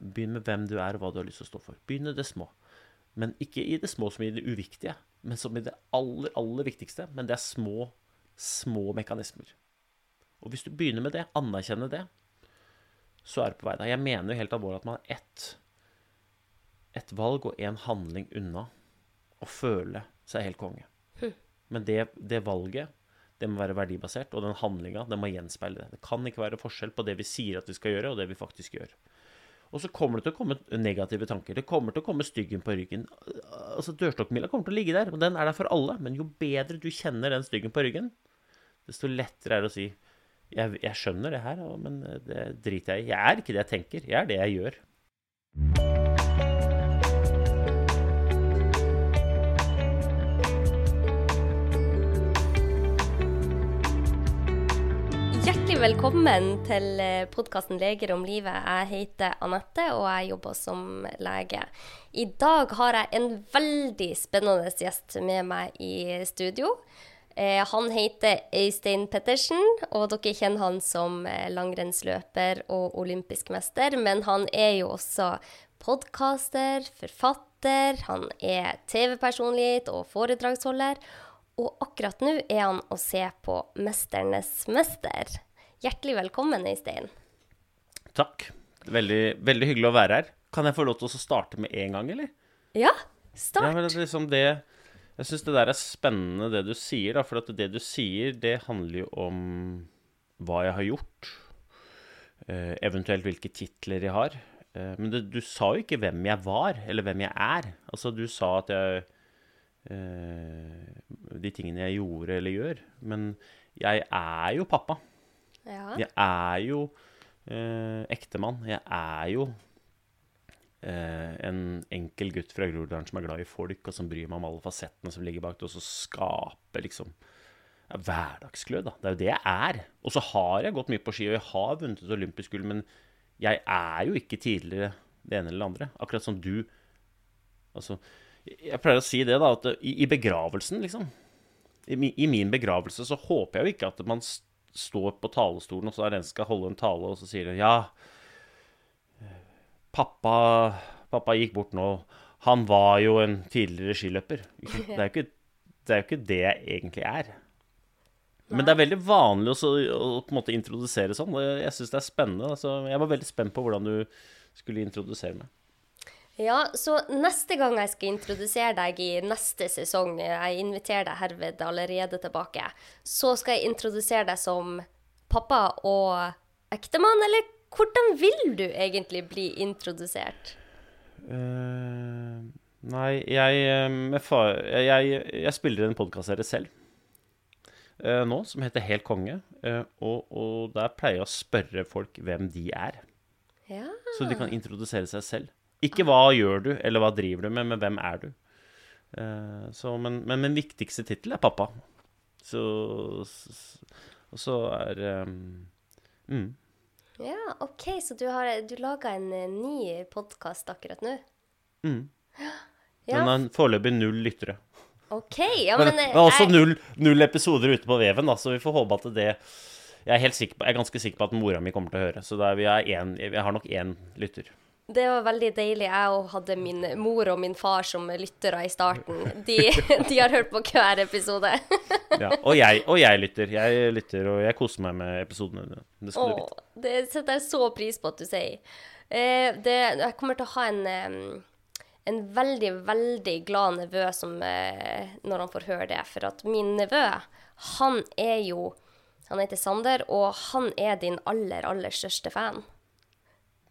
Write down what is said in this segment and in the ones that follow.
Begynn med hvem du er, og hva du har lyst til å stå for. Begynn i det små. Men ikke i det små som i det uviktige, men som i det aller, aller viktigste. Men det er små, små mekanismer. Og hvis du begynner med det, anerkjenner det, så er du på vei der. Jeg mener jo helt alvorlig at man har ett, ett valg og én handling unna å føle seg helt konge. Men det, det valget det må være verdibasert, og den handlinga må gjenspeile det. Det kan ikke være forskjell på det vi sier at vi skal gjøre, og det vi faktisk gjør. Og så kommer det til å komme negative tanker. Det kommer til å komme styggen på ryggen. Altså, Dørstokkmila kommer til å ligge der, og den er der for alle. Men jo bedre du kjenner den styggen på ryggen, desto lettere er det å si jeg, jeg skjønner det her, men det driter jeg i. Jeg er ikke det jeg tenker, jeg er det jeg gjør. Velkommen til eh, podkasten 'Leger om livet'. Jeg heter Anette, og jeg jobber som lege. I dag har jeg en veldig spennende gjest med meg i studio. Eh, han heter Øystein Pettersen, og dere kjenner han som eh, langrennsløper og olympisk mester. Men han er jo også podkaster, forfatter, han er TV-personlighet og foredragsholder. Og akkurat nå er han å se på 'Mesternes mester'. Hjertelig velkommen, Øystein. Takk. Veldig, veldig, hyggelig å være her. Kan jeg få lov til å starte med en gang, eller? Ja, start. Ja, det liksom det, jeg syns det der er spennende, det du sier. Da, for det du sier, det handler jo om hva jeg har gjort. Eh, eventuelt hvilke titler jeg har. Eh, men det, du sa jo ikke hvem jeg var, eller hvem jeg er. Altså, du sa at jeg eh, De tingene jeg gjorde eller gjør. Men jeg er jo pappa. Ja. Jeg er jo eh, ektemann. Jeg er jo eh, en enkel gutt fra Groruddalen som er glad i folk, og som bryr meg om alle fasettene som ligger bak det, og så skaper liksom ja, hverdagsglød. da. Det er jo det jeg er. Og så har jeg gått mye på ski, og jeg har vunnet et olympisk gull, men jeg er jo ikke tidligere det ene eller det andre. Akkurat som du Altså, jeg pleier å si det, da, at i, i begravelsen, liksom i, I min begravelse så håper jeg jo ikke at man står på talerstolen, og så er den skal holde en tale, og så sier hun ja Pappa, pappa gikk bort nå. Han var jo en tidligere skiløper. Det er jo ikke det, er jo ikke det jeg egentlig er. Men det er veldig vanlig også, å på en måte introdusere sånn. Jeg syns det er spennende. Altså, jeg var veldig spent på hvordan du skulle introdusere meg. Ja, så neste gang jeg skal introdusere deg i neste sesong, jeg inviterer deg herved allerede tilbake, så skal jeg introdusere deg som pappa og ektemann, eller hvordan vil du egentlig bli introdusert? Uh, nei, jeg, eh, far, jeg, jeg spiller en podkastserie selv uh, nå som heter Helt konge, uh, og, og, der pleier jeg å spørre folk hvem de er. Ja. Så de kan introdusere seg selv. Ikke hva gjør du, eller hva driver du med, men hvem er du? Uh, så, men, men min viktigste tittel er pappa. Så Og så er um, mm. Ja, OK, så du har du laga en uh, ny podkast akkurat nå? Mm. Ja. Den har foreløpig null lyttere. OK, ja, men, men, men også null, null, episoder ute på veven, da, så vi får håpe at det jeg er, på, jeg er, ganske sikker på at mora mi kommer til å høre, så er, vi, er en, vi har nok én lytter. Det var veldig deilig. Jeg òg hadde min mor og min far som lyttere i starten. De, de har hørt på hver episode. ja, og jeg, og jeg, lytter. Jeg lytter, og jeg koser meg med episodene. Det skal Åh, du vite. Det setter jeg så pris på at du sier. Eh, det, jeg kommer til å ha en, en veldig, veldig glad nevø som, eh, når han får høre det. For at min nevø, han er jo Han heter Sander, og han er din aller, aller største fan.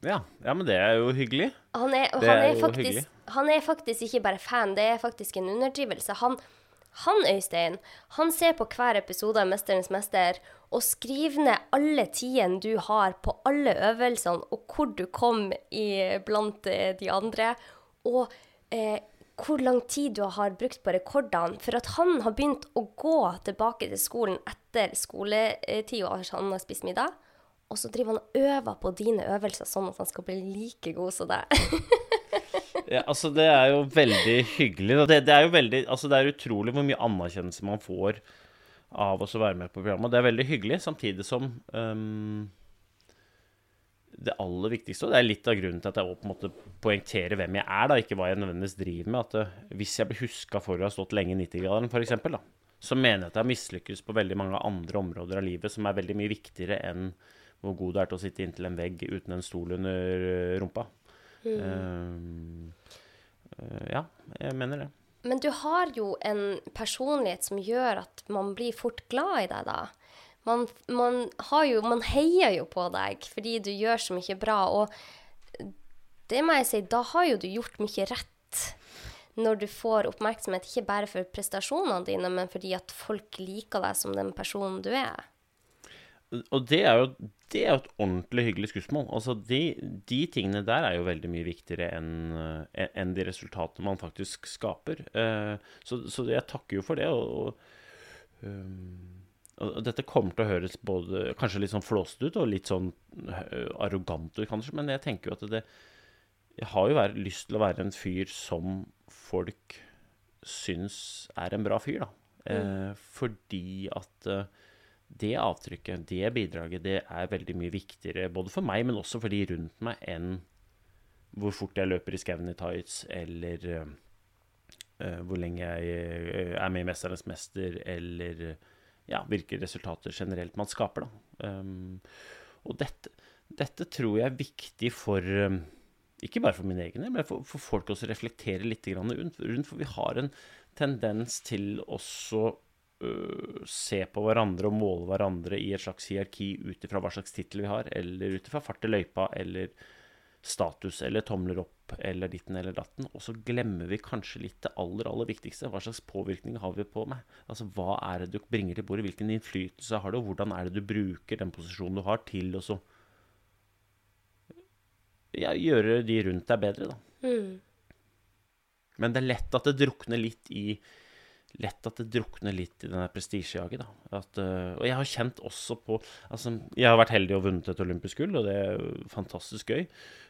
Ja, ja, men det er jo hyggelig. Han er, han er, er faktisk, han er faktisk ikke bare fan, det er faktisk en underdrivelse. Han, han, Øystein, han ser på hver episode av 'Mesterens mester' og skriver ned alle tidene du har på alle øvelsene, og hvor du kom i, blant eh, de andre, og eh, hvor lang tid du har brukt på rekordene. For at han har begynt å gå tilbake til skolen etter skoletida, han har spist middag og så driver han og øver på dine øvelser sånn at han skal bli like god som deg. ja, altså det er jo veldig hyggelig. Det, det, er jo veldig Altså det er utrolig hvor mye anerkjennelse man får av å være med på programmet. Det er veldig hyggelig, samtidig som um, det aller viktigste, og det er litt av grunnen til at jeg på en måte poengterer hvem jeg er, da, ikke hva jeg nødvendigvis driver med, at uh, hvis jeg blir huska for å ha stått lenge i 90-graderen, f.eks., så mener jeg at jeg har mislykkes på veldig mange andre områder av livet som er veldig mye viktigere enn hvor god du er til å sitte inntil en vegg uten en stol under uh, rumpa. Mm. Uh, ja, jeg mener det. Men du har jo en personlighet som gjør at man blir fort glad i deg, da. Man, man, jo, man heier jo på deg fordi du gjør så mye bra. Og det må jeg si, da har jo du gjort mye rett når du får oppmerksomhet, ikke bare for prestasjonene dine, men fordi at folk liker deg som den personen du er. Og det er jo, det er jo et ordentlig hyggelig skussmål. Altså, de, de, tingene der er jo veldig mye viktigere enn eh, en de resultatene man faktisk skaper. Uh, så, så, jeg takker jo for det. og, og um og dette kommer til å høres både kanskje litt sånn flåsete ut og litt sånn eh, arrogant ut, kanskje, men jeg tenker jo at det Jeg har jo vært, lyst til å være en fyr som folk syns er en bra fyr, da. Mm. Eh, fordi at eh, det avtrykket, det bidraget, det er veldig mye viktigere både for meg, men også for de rundt meg, enn hvor fort jeg løper i skauen i tights, eller uh, hvor lenge jeg er med i 'Mesternes mester', eller ja, hvilke resultater generelt man skaper. Da. Um, og dette, dette, tror jeg er viktig for um, ikke bare for mine egne, men for, for folk også reflektere litt rundt, rundt. For vi har en tendens til også uh, se på hverandre og måle hverandre i et slags hierarki ut ifra hva slags tittel vi har, eller ut ifra fart i løypa, eller status, eller tomler opp eller ditten eller datten. Og så glemmer vi kanskje litt det aller, aller viktigste. Hva slags påvirkning har vi på meg? Altså, Hva er det du bringer til bordet? Hvilken innflytelse har du? Hvordan er det du bruker den posisjonen du har, til å så ja, gjøre de rundt deg bedre, da. Mm. Men det er lett at det drukner litt i lett at det drukner litt i denne prestisjejaget. Uh, og jeg har kjent også på altså, Jeg har vært heldig og vunnet et olympisk gull, og det er fantastisk gøy.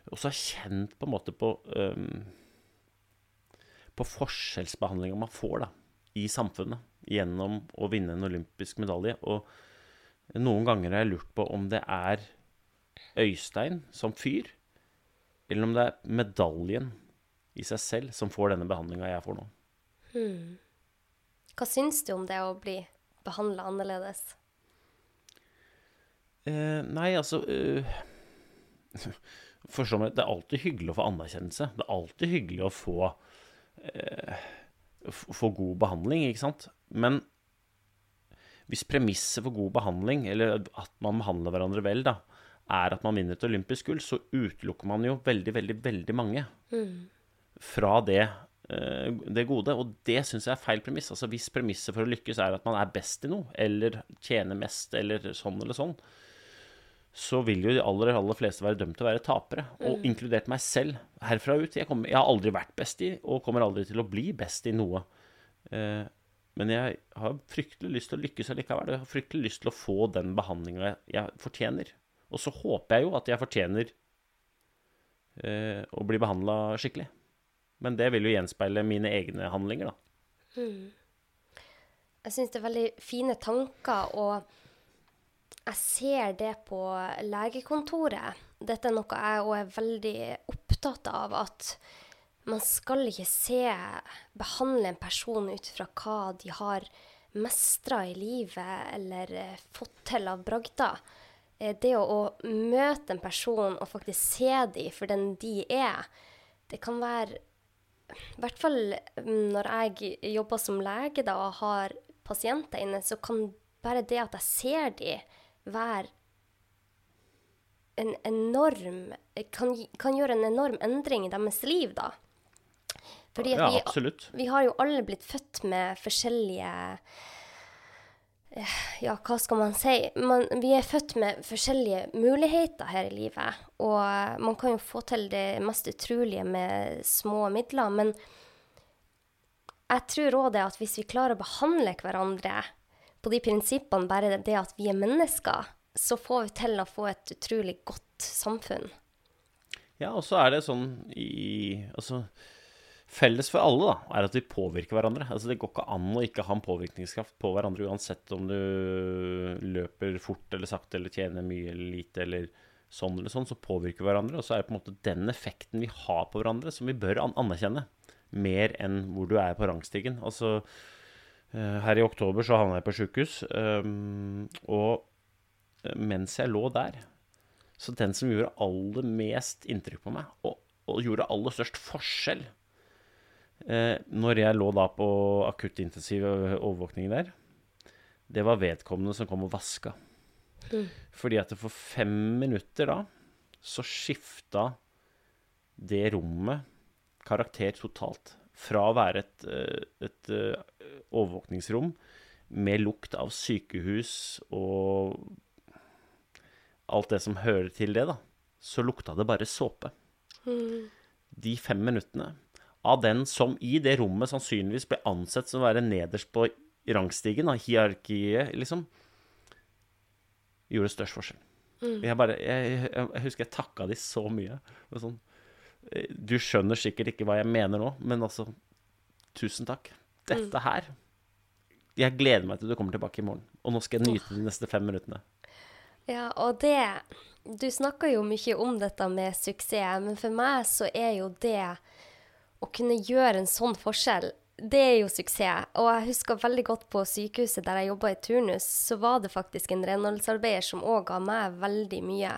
Og så har jeg kjent på en måte på um, På forskjellsbehandlinga man får da, i samfunnet gjennom å vinne en olympisk medalje. Og noen ganger har jeg lurt på om det er Øystein som fyr, eller om det er medaljen i seg selv som får denne behandlinga jeg får nå. Hmm. Hva syns du om det å bli behandla annerledes? Eh, nei, altså uh, Forstå meg, det er alltid hyggelig å få anerkjennelse. Det er alltid hyggelig å få, uh, få god behandling, ikke sant? Men hvis premisset for god behandling, eller at man behandler hverandre vel, da, er at man vinner et olympisk gull, så utelukker man jo veldig, veldig, veldig mange mm. fra det det gode. Og det syns jeg er feil premiss. Altså Hvis premisset for å lykkes er at man er best i noe, eller tjener mest, eller sånn eller sånn, så vil jo de aller, aller fleste være dømt til å være tapere. Og mm. inkludert meg selv herfra ut. Jeg, kommer, jeg, har aldri vært best i, og kommer aldri til å bli best i noe. Eh, men jeg har fryktelig lyst til å lykkes allikevel. Jeg har fryktelig lyst til å få den behandlinga jeg, jeg, fortjener. Og så håper jeg jo at jeg fortjener eh, å bli behandla skikkelig. Men det vil jo gjenspeile mine egne handlinger, da. Mm. Jeg syns det er veldig fine tanker, og jeg ser det på legekontoret. Dette er noe jeg òg er veldig opptatt av, at man skal ikke se behandle en person ut fra hva de har mestra i livet eller fått til av bragder. Eh, det å, å, møte en person og faktisk se dem for den de er, det kan være i hvert fall mm, når jeg jobber som lege da, og har pasienter inne, så kan bare det at jeg ser dem, være en enorm kan, kan, gjøre en enorm endring i deres liv, da. Fordi ja, vi, vi, har jo alle blitt født med forskjellige ja, hva skal man si? Man, vi er født med forskjellige muligheter her i livet. Og man kan jo få til det mest utrolige med små midler. Men jeg tror òg det at hvis vi klarer å behandle hverandre på de prinsippene, bare det at vi er mennesker, så får vi til å få et utrolig godt samfunn. Ja, og så er det sånn i Altså Felles for alle da, er at vi påvirker hverandre. Altså Det går ikke an å ikke ha en påvirkningskraft på hverandre, uansett om du løper fort eller sakte eller tjener mye eller lite, eller sånn eller sånn, så påvirker vi hverandre. Og så er det på en måte den effekten vi har på hverandre, som vi bør an anerkjenne. Mer enn hvor du er på rangstigen. Altså, eh, her i oktober så havna jeg på sjukehus, um, og eh, mens jeg lå der Så den som gjorde aller mest inntrykk på meg, og, og gjorde aller størst forskjell eh, når jeg lå da på akuttintensiv overvåkning der, det var vedkommende som kom og vaska. Mm. Fordi at for fem minutter da så skifta det rommet karakter totalt. Fra å være et, eh, et, eh, overvåkningsrom med lukt av sykehus og alt det som hører til det, da, så lukta det bare såpe. Mm. De fem minuttene av den som i det rommet sannsynligvis ble ansett som å være nederst på rangstigen, av hierarkiet, liksom, gjorde størst forskjell. Mm. Jeg, bare, jeg, jeg, jeg, husker jeg takka de så mye. Sånn, eh, du skjønner sikkert ikke hva jeg mener nå, men altså Tusen takk. Dette mm. her Jeg gleder meg til du kommer tilbake i morgen. Og nå skal jeg nyte de neste fem minuttene. Ja, og det Du snakker jo mye om dette med suksess, men for meg så er jo det å kunne gjøre en sånn forskjell det er jo suksess. Og jeg husker veldig godt på sykehuset der jeg jobba i turnus, så var det faktisk en renholdsarbeider som òg ga meg veldig mye.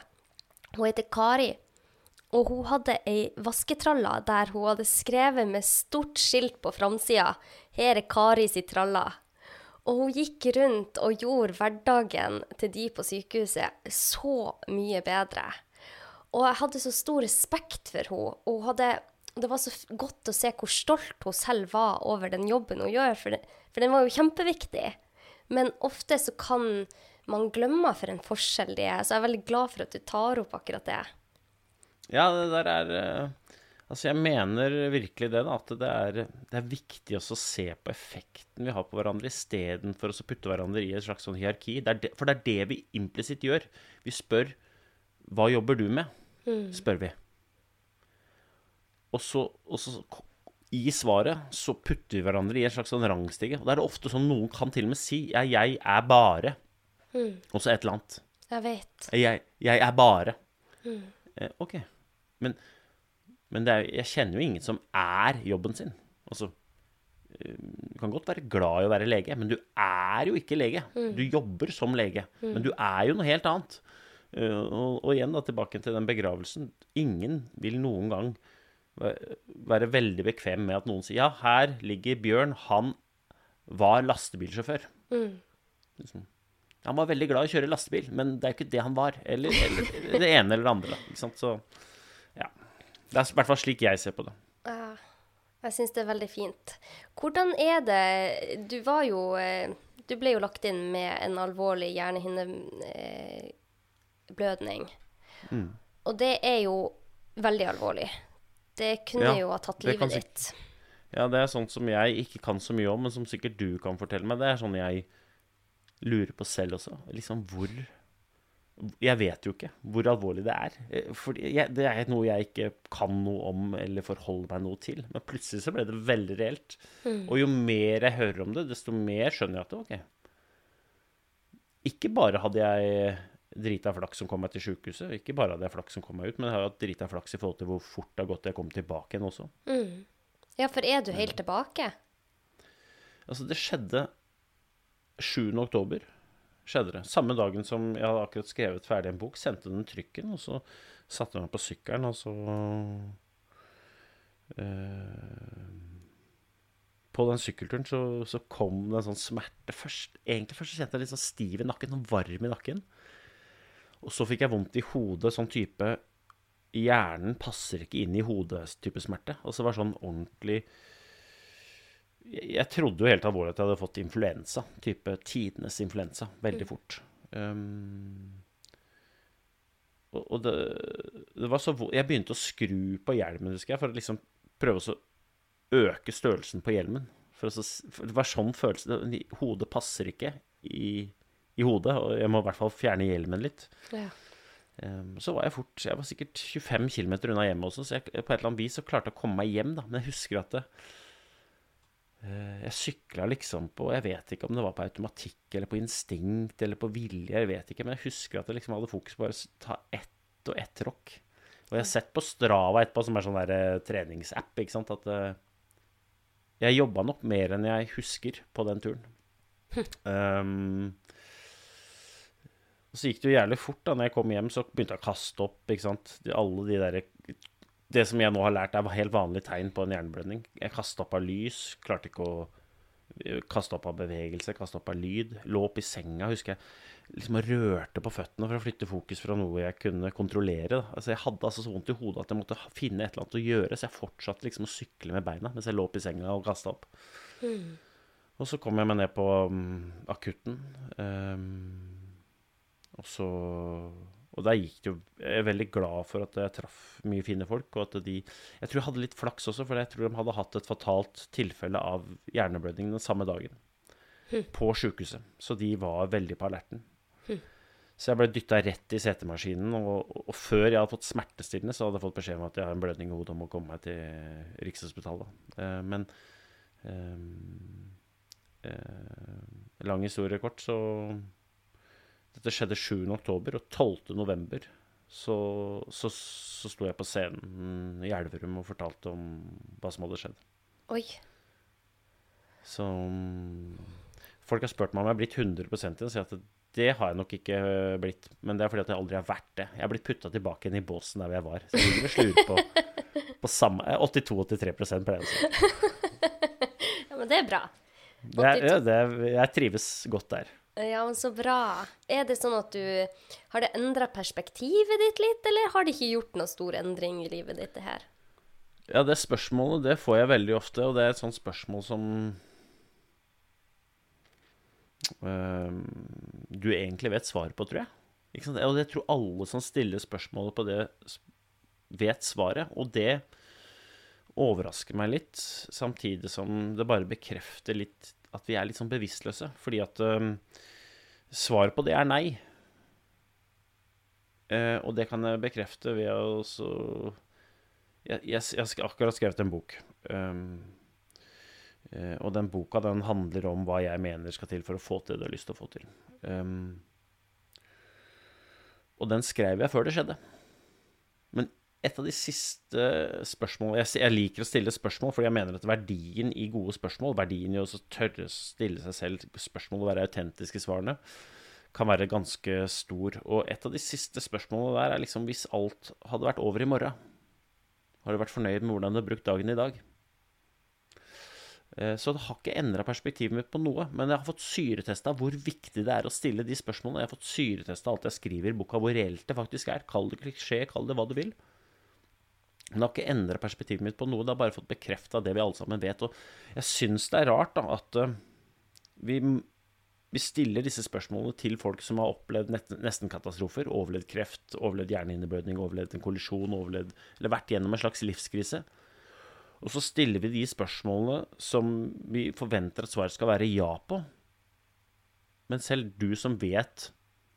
Hun heter Kari. Og hun hadde ei vasketralle der hun hadde skrevet med stort skilt på framsida 'Her er Kari si tralla'. Og hun gikk rundt og gjorde hverdagen til de på sykehuset så mye bedre. Og jeg hadde så stor respekt for henne. Og hun hadde det var så godt å se hvor stolt hun selv var over den jobben hun gjør, for, det, for den var jo kjempeviktig. Men ofte så kan man glemme for en forskjell det er. Så jeg er veldig glad for at du tar opp akkurat det. Ja, det der er eh, Altså, jeg mener virkelig det, da. At det er, det er viktig også å se på effekten vi har på hverandre, istedenfor å putte hverandre i et slags sånn hierarki. Det det, for det er det vi implisitt gjør. Vi spør 'Hva jobber du med?' Mm. spør vi. Og så, og så, i svaret så putter vi hverandre i en slags sånn rangstige. Og da er det ofte sånn noen kan til og med si ja, 'jeg er bare', mm. og så et eller annet. Jeg vet. Jeg, jeg er bare. Mm. Eh, OK. Men, men er, jeg kjenner jo ingen som er jobben sin. Altså eh, Du kan godt være glad i å være lege, men du er jo ikke lege. Mm. Du jobber som lege, mm. men du er jo noe helt annet. Uh, og, og, igjen da tilbake til den begravelsen. Ingen vil noen gang være veldig bekvem med at noen sier ja, her ligger Bjørn, han var lastebilsjåfør. Mm. Liksom. Han var veldig glad i å kjøre lastebil, men det er ikke det han var. Eller, eller det ene eller det andre. Ikke sant? Så ja. Det er i hvert fall slik jeg ser på det. Ja, jeg syns det er veldig fint. Hvordan er det Du var jo eh, Du ble jo lagt inn med en alvorlig hjernehinneblødning. Mm. Og det er jo veldig alvorlig. Det kunne ja, jo ha tatt livet ditt. Ja, det er sånt som jeg ikke kan så mye om, men som sikkert du kan fortelle meg. Det er sånn jeg lurer på selv også. Liksom hvor Jeg vet jo ikke hvor alvorlig det er. Eh, for det er noe jeg ikke kan noe om eller forholder meg noe til. Men plutselig så ble det veldig reelt. Mm. Og jo mer jeg hører om det, desto mer skjønner jeg at det, OK. Ikke bare hadde jeg drita flaks som kom meg til sjukehuset. Ikke bare hadde jeg flaks som kom meg ut, men jeg har hatt drita flaks i forhold til hvor fort det har gått jeg kom tilbake igjen også. Mm. Ja, for er du helt tilbake? Altså, det skjedde 7. oktober. Skjedde det. Samme dagen som jeg hadde akkurat skrevet ferdig en bok, sendte den trykken, og så satte jeg meg på sykkelen, og så uh, På den sykkelturen så, så, kom det en sånn smerte først. Egentlig først så kjente jeg litt sånn stiv i nakken, sånn varm i nakken. Og så fikk jeg vondt i hodet, sånn type Hjernen passer ikke inn i hodet-type smerte. Og så var det sånn ordentlig Jeg trodde jo helt alvorlig at jeg hadde fått influensa. Type tidenes influensa. Veldig mm. fort. Um, og, det, det, var så Jeg begynte å skru på hjelmen, husker jeg, for å liksom prøve å øke størrelsen på hjelmen. For, så, for det var sånn følelse Hodet passer ikke i i hodet, og jeg må i hvert fall fjerne hjelmen litt. Ja. Um, så var jeg fort Jeg var sikkert 25 km unna hjemmet også, så jeg på et eller annet vis så klarte jeg å komme meg hjem, da. Men jeg husker at det, uh, jeg sykla liksom på Jeg vet ikke om det var på automatikk eller på instinkt eller på vilje, jeg vet ikke, men jeg husker at jeg liksom hadde fokus på å ta ett og ett rock. Og jeg har sett på Strava etterpå, som er sånn der uh, treningsapp, ikke sant, at uh, jeg jobba nok mer enn jeg husker på den turen. Um, og så gikk det jo jævlig fort. da når jeg kom hjem, så begynte jeg å kaste opp. ikke sant? De, alle de der, Det som jeg nå har lært, er helt vanlige tegn på en hjerneblødning. Jeg kasta opp av lys, klarte ikke å kaste opp av bevegelse, kaste opp av lyd. Lå opp i senga, husker jeg. liksom Rørte på føttene for å flytte fokus fra noe jeg kunne kontrollere. Da. Altså Jeg hadde altså så vondt i hodet at jeg måtte finne et eller annet å gjøre, så jeg fortsatte liksom å sykle med beina mens jeg lå opp i senga og kasta opp. Mm. Og så kom jeg meg ned på um, akutten. Um, og så Og der gikk det jo Jeg er veldig glad for at jeg traff mye fine folk, og at de Jeg tror jeg hadde litt flaks også, for jeg tror de hadde hatt et fatalt tilfelle av hjerneblødning den samme dagen. Hm. På sjukehuset. Så de var veldig på alerten. Hm. Så jeg ble dytta rett i setemaskinen, og, og, før jeg hadde fått smertestillende, så hadde jeg fått beskjed om at jeg har en blødning i hodet og må komme meg til Rikshospitalet. Uh, men um, uh, lang historie kort, så dette skjedde 7. oktober, og 12. november så, så, så sto jeg på scenen i Elverum og fortalte om hva som hadde skjedd. Oi. Så Folk har spurt meg om jeg har blitt 100 igjen, og sier at det har jeg nok ikke blitt. Men det er fordi at jeg aldri har vært det. Jeg har blitt putta tilbake inn i båsen der jeg var. Så jeg ligger og slurer på, på samme 82-83 pleier jeg å si. Ja, men det er bra. Det er, ja, det er, jeg trives godt der. Ja, men Så bra. Er det sånn at du Har det endra perspektivet ditt litt, eller har det ikke gjort noen stor endring i livet ditt, det her? Ja, det spørsmålet det får jeg veldig ofte, og det er et sånt spørsmål som uh, du egentlig vet svaret på, tror jeg. Ikke sant? Og jeg tror alle som stiller spørsmålet på det, vet svaret. Og det overrasker meg litt, samtidig som det bare bekrefter litt at vi er litt sånn bevisstløse. Fordi at um, svaret på det er nei. Uh, og det kan jeg bekrefte ved å så Jeg, jeg, har akkurat skrevet en bok. Um, uh, og den boka den handler om hva jeg mener skal til for å få til det du har lyst til å få til. Um, og den skrev jeg før det skjedde. Men et av de siste spørsmålene jeg, liker å stille spørsmål fordi jeg mener at verdien i gode spørsmål, verdien i å tørre å stille seg selv spørsmål og være autentisk i svarene, kan være ganske stor. Og et av de siste spørsmålene der er liksom hvis alt hadde vært over i morgen, har du vært fornøyd med hvordan du har brukt dagen i dag? Eh, så det har ikke endra perspektivet mitt på noe. Men jeg har fått syretesta hvor viktig det er å stille de spørsmålene. Jeg har fått syretesta alt jeg skriver i boka, hvor reelt det faktisk er. Kall det klisjé, kall det hva du vil. Det har ikke endra perspektivet mitt på noe. Det har bare fått bekrefta det vi alle sammen vet. Og jeg syns det er rart da, at uh, vi, vi, stiller disse spørsmålene til folk som har opplevd nesten-katastrofer. Overlevd kreft, overlevd hjernehinneblødning, overlevd en kollisjon, overlevd, eller vært gjennom en slags livskrise. Og så stiller vi de spørsmålene som vi forventer at svaret skal være ja på. Men selv du som vet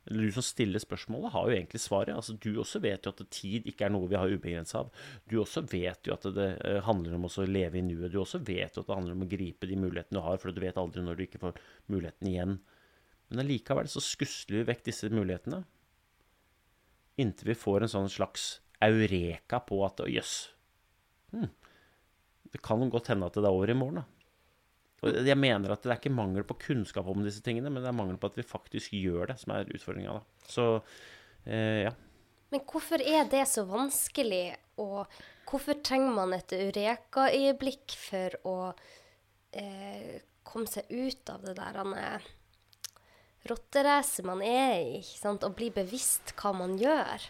du som stiller spørsmålet, har jo egentlig svaret. Altså, du også vet jo at tid ikke er noe vi har ubegrensa av. Du også vet jo at det uh, handler om å leve i nuet. Du også vet jo at det handler om å gripe de mulighetene du har, for du vet aldri når du ikke får muligheten igjen. Men allikevel så skusler vi vekk disse mulighetene. Inntil vi får en sånn slags eureka på at jøss, hmm, det kan godt hende at det er over i morgen, da. Og jeg mener at det er ikke mangel på kunnskap om disse tingene, men det er mangel på at vi faktisk gjør det, som er utfordringa. Så eh, ja. Men hvorfor er det så vanskelig, og hvorfor trenger man et eureka-øyeblikk for å eh, komme seg ut av det der eh, rotteracet man er i, og bli bevisst hva man gjør?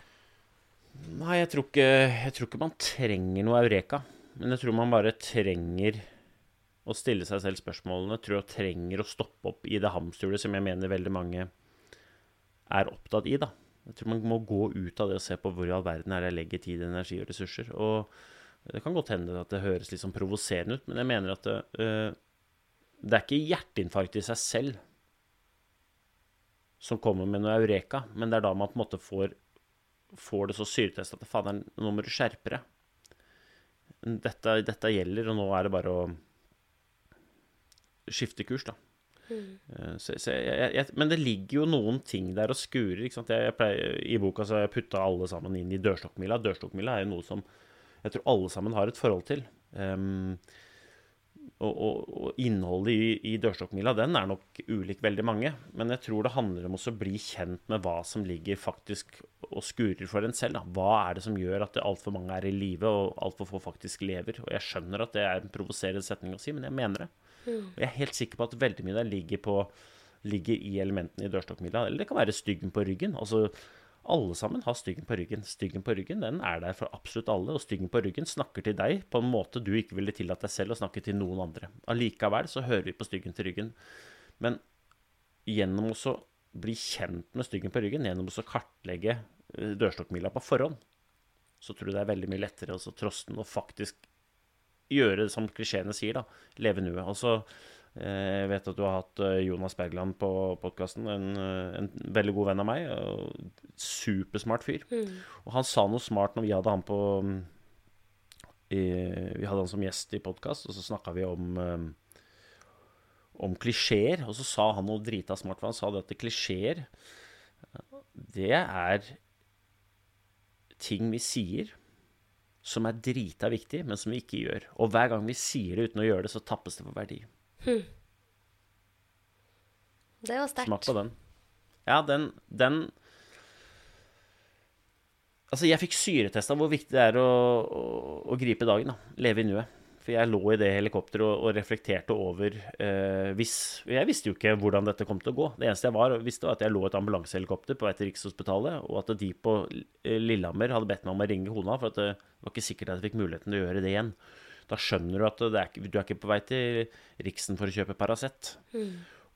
Nei, jeg tror, ikke, jeg tror ikke man trenger noe eureka. Men jeg tror man bare trenger å stille seg selv spørsmålene, tror jeg trenger å stoppe opp i det hamsterhjulet som jeg mener veldig mange er opptatt i. da. Jeg tror man må gå ut av det og se på hvor i all verden er det jeg legger tid, energi og ressurser. Og det kan godt hende at det høres litt sånn provoserende ut, men jeg mener at det, uh, det er ikke hjerteinfarkt i seg selv som kommer med noe eureka, men det er da man på en måte får, får det så syretest at faen, nå må du skjerpe deg. Dette, dette gjelder, og nå er det bare å skifte kurs, da. Mm. Så, så jeg, jeg, men det ligger jo noen ting der og skurer. Jeg, jeg pleier, I boka så har jeg putta alle sammen inn i dørstokkmila. Dørstokkmila er jo noe som jeg tror alle sammen har et forhold til. Um, og, og, og innholdet i, i dørstokkmila den er nok ulik veldig mange. Men jeg tror det handler om å bli kjent med hva som ligger faktisk og skurer for en selv. Da. Hva er det som gjør at altfor mange er i live, og altfor få faktisk lever? Og jeg skjønner at det er en provoserende setning å si, men jeg mener det. Og jeg er helt sikker på at veldig mye der ligger, på, ligger i elementene i dørstokkmila. Eller det kan være styggen på ryggen. Altså, alle sammen har styggen på ryggen. Styggen på ryggen den er der for absolutt alle, og styggen på ryggen snakker til deg på en måte du ikke ville tillatt deg selv å snakke til noen andre. Allikevel så hører vi på styggen til ryggen. Men gjennom å bli kjent med styggen på ryggen, gjennom å kartlegge eh, dørstokkmila på forhånd, så tror jeg det er veldig mye lettere å trosse den og faktisk gjøre det som klisjeene sier, da. Leve nuet. Altså, jeg vet at du har hatt eh, Jonas Bergland på podkasten, en, eh, en veldig god venn av meg. og Supersmart fyr. Og han sa noe smart når vi hadde han på mm, i, Vi hadde han som gjest i podkast, og så snakka vi om om klisjeer, og så sa han noe drita smart, for han sa det at klisjeer det er ting vi sier som er drita viktig, men som vi ikke gjør. Og hver gang vi sier det uten å gjøre det, så tappes det for verdi. Det var sterkt. Smak på den. Ja, den, den Altså, jeg fikk syretesta hvor viktig det er å, å, å gripe dagen, da. Leve i nuet. For jeg lå i det helikopteret og, og reflekterte over eh, hvis Jeg visste jo ikke hvordan dette kom til å gå. Det eneste jeg var, visste, var at jeg lå i et ambulansehelikopter på vei til Rikshospitalet, og at de på Lillehammer hadde bedt meg om å ringe kona, for at det var ikke sikkert at jeg fikk muligheten til å gjøre det igjen. Da skjønner du at det er, du er ikke på vei til Riksen for å kjøpe Paracet.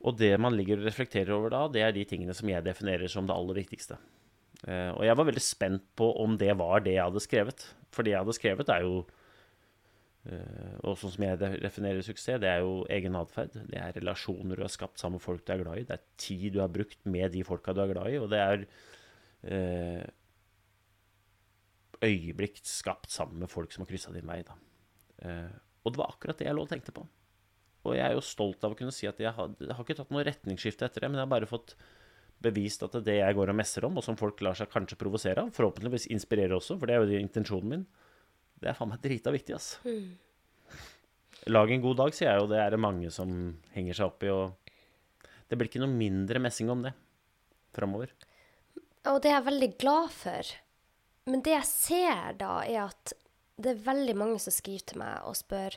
Og det man ligger og reflekterer over da, det er de tingene som jeg definerer som det aller viktigste. Eh, og jeg var veldig spent på om det var det jeg hadde skrevet. For det jeg hadde skrevet, er jo eh, Og sånn som jeg de- definerer suksess, det er jo egen atferd. Det er relasjoner du har skapt sammen med folk du er glad i. Det er tid du har brukt med de folka du er glad i. Og det er eh, øyeblikk skapt sammen med folk som har kryssa din vei. Eh, og det var akkurat det jeg lå og tenkte på. Og jeg er jo stolt av å kunne si at jeg har, jeg har ikke tatt noe retningsskifte etter det, men jeg har bare fått bevist at det jeg går og messer om, og som folk lar seg kanskje provosere av, forhåpentligvis inspirere også, for det er jo intensjonen min, det er faen meg drita viktig, ass. Lag en god dag, sier jeg jo, det er det mange som henger seg opp i, og det blir ikke noe mindre messing om det framover. Og det er jeg veldig glad for. Men det jeg ser da, er at det er veldig mange som skriver til meg og spør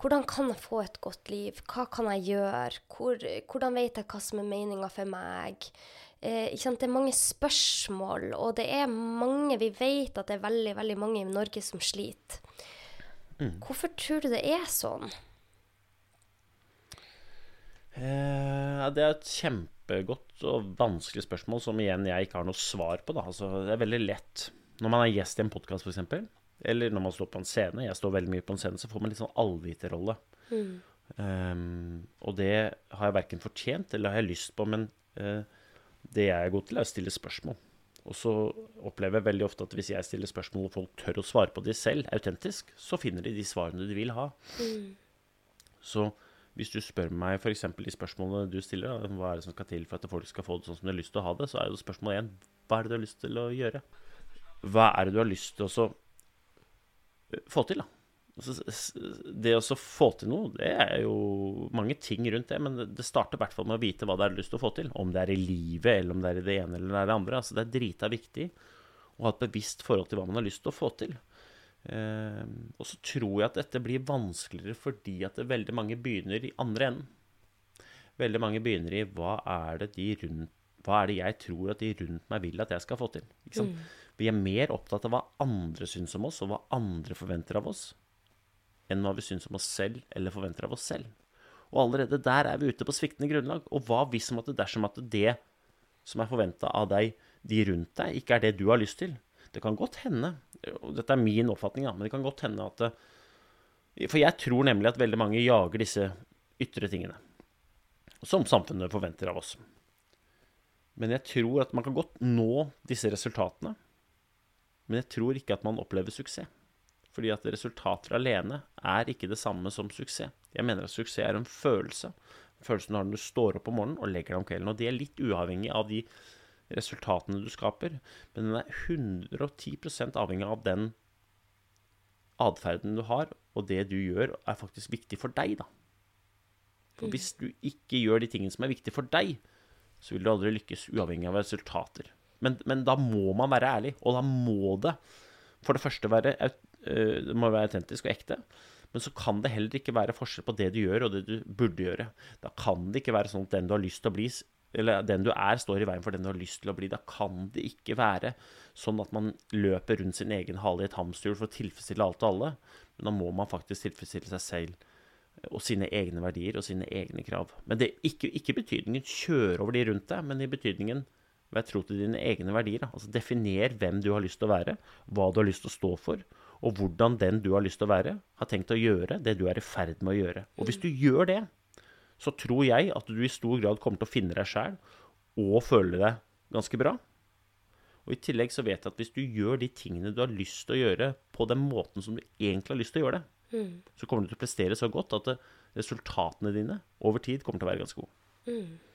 hvordan kan jeg få et godt liv? Hva kan jeg gjøre? Hvor, hvordan vet jeg hva som er meninga for meg? Eh? Det er mange spørsmål, og det er mange Vi vet at det er veldig, veldig mange i Norge som sliter. Hvorfor tror du det er sånn? Eh, det er et kjempegodt og vanskelig spørsmål som igjen jeg ikke har noe svar på. Altså, det er veldig lett når man er gjest i en podkast, f.eks., eller når man står på en scene. Jeg står veldig mye på en scene, så får man litt sånn allviterrolle. Um, og det har jeg verken fortjent eller har jeg lyst på, men uh, det jeg er god til, er å stille spørsmål. Og så opplever jeg veldig ofte at hvis jeg stiller spørsmål og folk tør å svare på de selv, autentisk, så finner de de svarene de vil ha. Så hvis du spør meg f.eks. de spørsmålene du stiller, hva er det som skal til for at folk skal få det sånn som de har lyst til å ha det, så er jo spørsmål én hva er det du har lyst til å gjøre? Hva er det du har lyst til å få til, da? Altså, det å få til noe, det er jo mange ting rundt det, men det- starter i hvert fall med å vite hva det er du har lyst til å få til. Om det er i livet, eller om det er i det ene eller det det andre. Altså, det er drita viktig å ha et bevisst forhold til hva man har lyst til å få til. Eh, og så tror jeg at dette blir vanskeligere fordi at veldig mange begynner i andre enden. Veldig mange begynner i hva er det de rundt hva er det jeg tror at de rundt meg vil at jeg skal få til? Ikke sant? Vi er mer opptatt av hva andre syns om oss, og hva andre forventer av oss, enn hva vi syns om oss selv eller forventer av oss selv. Og allerede der er vi ute på sviktende grunnlag. Og hva hvis om at det dersom at det som er forventa av deg, de rundt deg, ikke er det du har lyst til? Det kan godt hende, og dette er min oppfatning, da, men det kan godt hende at For jeg tror nemlig at veldig mange jager disse ytre tingene. Som samfunnet forventer av oss. Men jeg tror at man kan godt nå disse resultatene. Men jeg tror ikke at man opplever suksess. Fordi at resultater alene er ikke det samme som suksess. Jeg mener at suksess er en følelse. følelsen du har når du står opp om morgenen og legger deg om kvelden. Og det er litt uavhengig av de resultatene du skaper, men den er 110% avhengig av den atferden du har, og det du gjør, er faktisk viktig for deg, da. For hvis du ikke gjør de tingene som er viktige for deg, så vil du aldri lykkes, uavhengig av resultater. Men, men da må man være ærlig, og da må det for det første være, øh, det må være autentisk og ekte. Men så kan det heller ikke være forskjell på det du gjør, og det du burde gjøre. Da kan det ikke være sånn at den du har lyst til å bli, eller den du er, står i veien for den du har lyst til å bli. Da kan det ikke være sånn at man løper rundt sin egen hale i et hamsterhjul for å tilfredsstille alt og alle. Men da må man faktisk tilfredsstille seg selv og sine egne verdier og sine egne krav. Men det er ikke, ikke betydningen kjøre over de rundt deg, men i betydningen vær tro til dine egne verdier. Altså Definer hvem du har lyst til å være, hva du har lyst til å stå for, og hvordan den du har lyst til å være, har tenkt å gjøre det du er i ferd med å gjøre. Og hvis du gjør det, så tror jeg at du i stor grad kommer til å finne deg sjæl og føle deg ganske bra. Og I tillegg så vet jeg at hvis du gjør de tingene du har lyst til å gjøre på den måten som du egentlig har lyst til å gjøre det, mm. så kommer du til å prestere så godt at resultatene dine over tid kommer til å være ganske gode. Mm.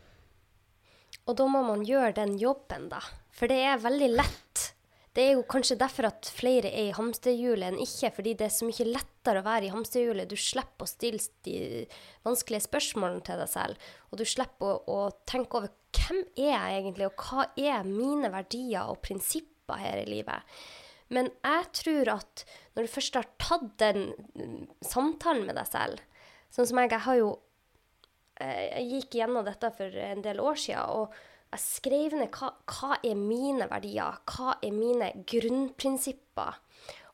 Og da må man gjøre den jobben, da. For det er veldig lett det er jo kanskje derfor at flere er i hamsterhjulet enn ikke, fordi det er så mye lettere å være i hamsterhjulet. Du slipper å stille de vanskelige spørsmålene til deg selv, og du slipper å, å, tenke over hvem er jeg egentlig, og hva er mine verdier og prinsipper her i livet. Men jeg tror at når du først har tatt den samtalen med deg selv Sånn som jeg, jeg har jo Jeg gikk gjennom dette for en del år siden. og jeg skrev ned hva, hva er mine verdier, hva er mine grunnprinsipper.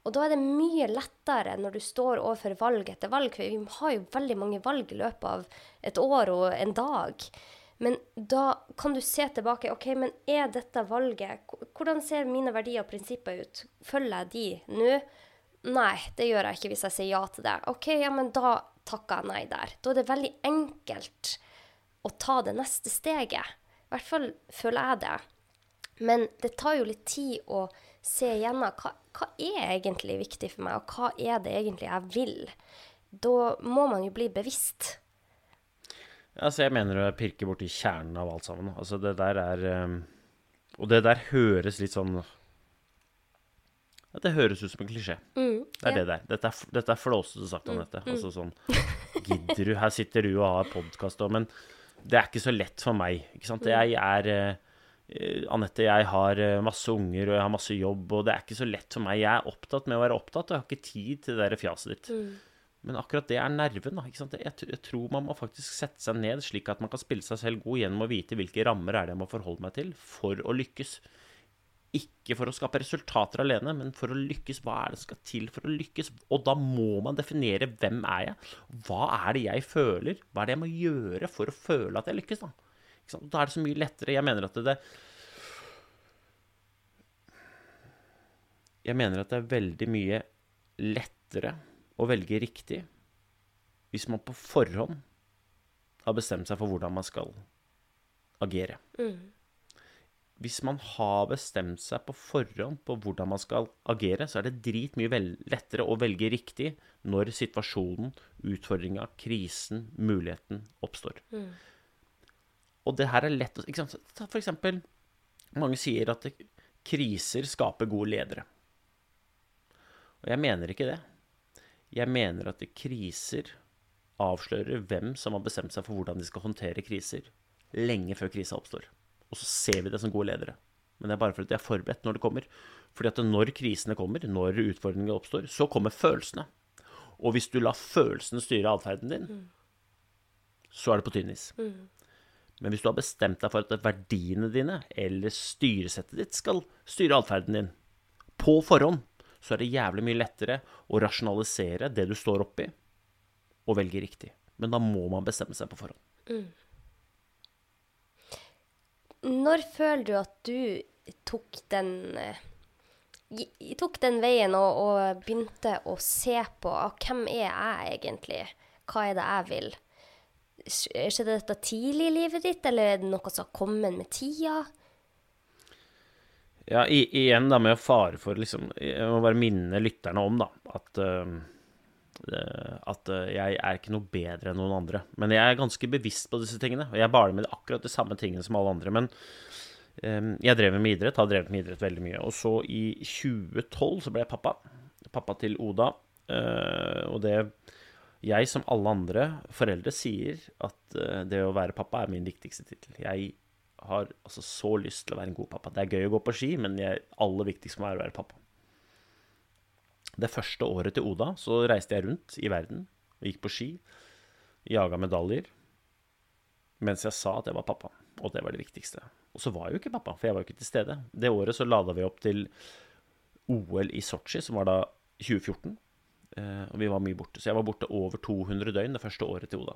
Og da er det mye lettere når du står overfor valg etter valg, for vi har jo veldig mange valg i løpet av et år og en dag. Men da kan du se tilbake. OK, men er dette valget Hvordan ser mine verdier og prinsipper ut? Følger jeg de nå? Nei, det gjør jeg ikke hvis jeg sier ja til det. OK, ja, men da takker jeg nei der. Da er det veldig enkelt å ta det neste steget. I hvert fall føler jeg det. Men det tar jo litt tid å se igjennom hva, hva er egentlig viktig for meg, og hva er det egentlig jeg vil. Da må man jo bli bevisst. Altså, jeg mener å pirke borti kjernen av alt sammen. Altså, det der er um, Og det der høres litt sånn ja, Det høres ut som en klisjé. Mm, det er ja. det er. Dette er, dette er flåsete sagt, Anette. Mm, mm. Altså sånn Gidder du Her sitter du og har podkast og Men det er ikke så lett for meg. ikke sant? Jeg er uh, Anette, jeg har uh, masse unger og jeg har masse jobb, og det er ikke så lett for meg. Jeg er opptatt med å være opptatt, og jeg har ikke tid til det der fjaset ditt. Mm. Men akkurat det er nerven. da, ikke sant? Jeg, jeg, tror man må faktisk sette seg ned slik at man kan spille seg selv god gjennom å vite hvilke rammer er det jeg må forholde meg til for å lykkes. Ikke for å skape resultater alene, men for å lykkes. Hva er det som skal til for å lykkes? Og da må man definere hvem er jeg? Hva er det jeg føler? Hva er det jeg må gjøre for å føle at jeg lykkes? Da, da er det så mye lettere. Jeg mener at det Jeg mener at det er veldig mye lettere å velge riktig hvis man på forhånd har bestemt seg for hvordan man skal agere. Mm hvis man har bestemt seg på forhånd på hvordan man skal agere, så er det dritmye lettere å velge riktig når situasjonen, utfordringa, krisen, muligheten oppstår. Mm. Og det her er lett å ikke sant? For eksempel, mange sier at kriser skaper gode ledere. Og jeg mener ikke det. Jeg mener at kriser avslører hvem som har bestemt seg for hvordan de skal håndtere kriser, lenge før krisa oppstår. Og så ser vi det som gode ledere. Men det er bare fordi de er forberedt når det kommer. Fordi at når krisene kommer, når utfordringene oppstår, så kommer følelsene. Og hvis du lar følelsene styre atferden din, mm. så er det på tynn is. Mm. Men hvis du har bestemt deg for at verdiene dine eller styresettet ditt skal styre atferden din på forhånd, så er det jævlig mye lettere å rasjonalisere det du står oppi, og velge riktig. Men da må man bestemme seg på forhånd. Mm. Når føler du at du tok den eh, tok den veien og, og, begynte å se på ah, hvem er jeg egentlig? Hva er det jeg vil? Skjedde dette tidlig i livet ditt, eller er det noe som har kommet med tida? Ja, igjen da med fare for liksom Jeg må bare minne lytterne om da, at uh, eh, at eh, jeg er ikke noe bedre enn noen andre. Men jeg er ganske bevisst på disse tingene. Og jeg baler med akkurat de samme tingene som alle andre. Men eh, jeg drev med idrett, har drevet med idrett veldig mye. Og så i 2012 så ble jeg pappa. Pappa til Oda. Eh, og det Jeg, som alle andre foreldre, sier at eh, det å være pappa er min viktigste tittel. Jeg har altså så lyst til å være en god pappa. Det er gøy å gå på ski, men det aller viktigste for meg er å være pappa. Det første året til Oda så reiste jeg rundt i verden og gikk på ski. Jaga medaljer. Mens jeg sa at jeg var pappa. Og det var det viktigste. Og så var jeg jo ikke pappa, for jeg var jo ikke til stede. Det året så lada vi opp til OL i Sotsji, som var da 2014. Eh, og vi var mye borte. Så jeg var borte over 200 døgn det første året til Oda.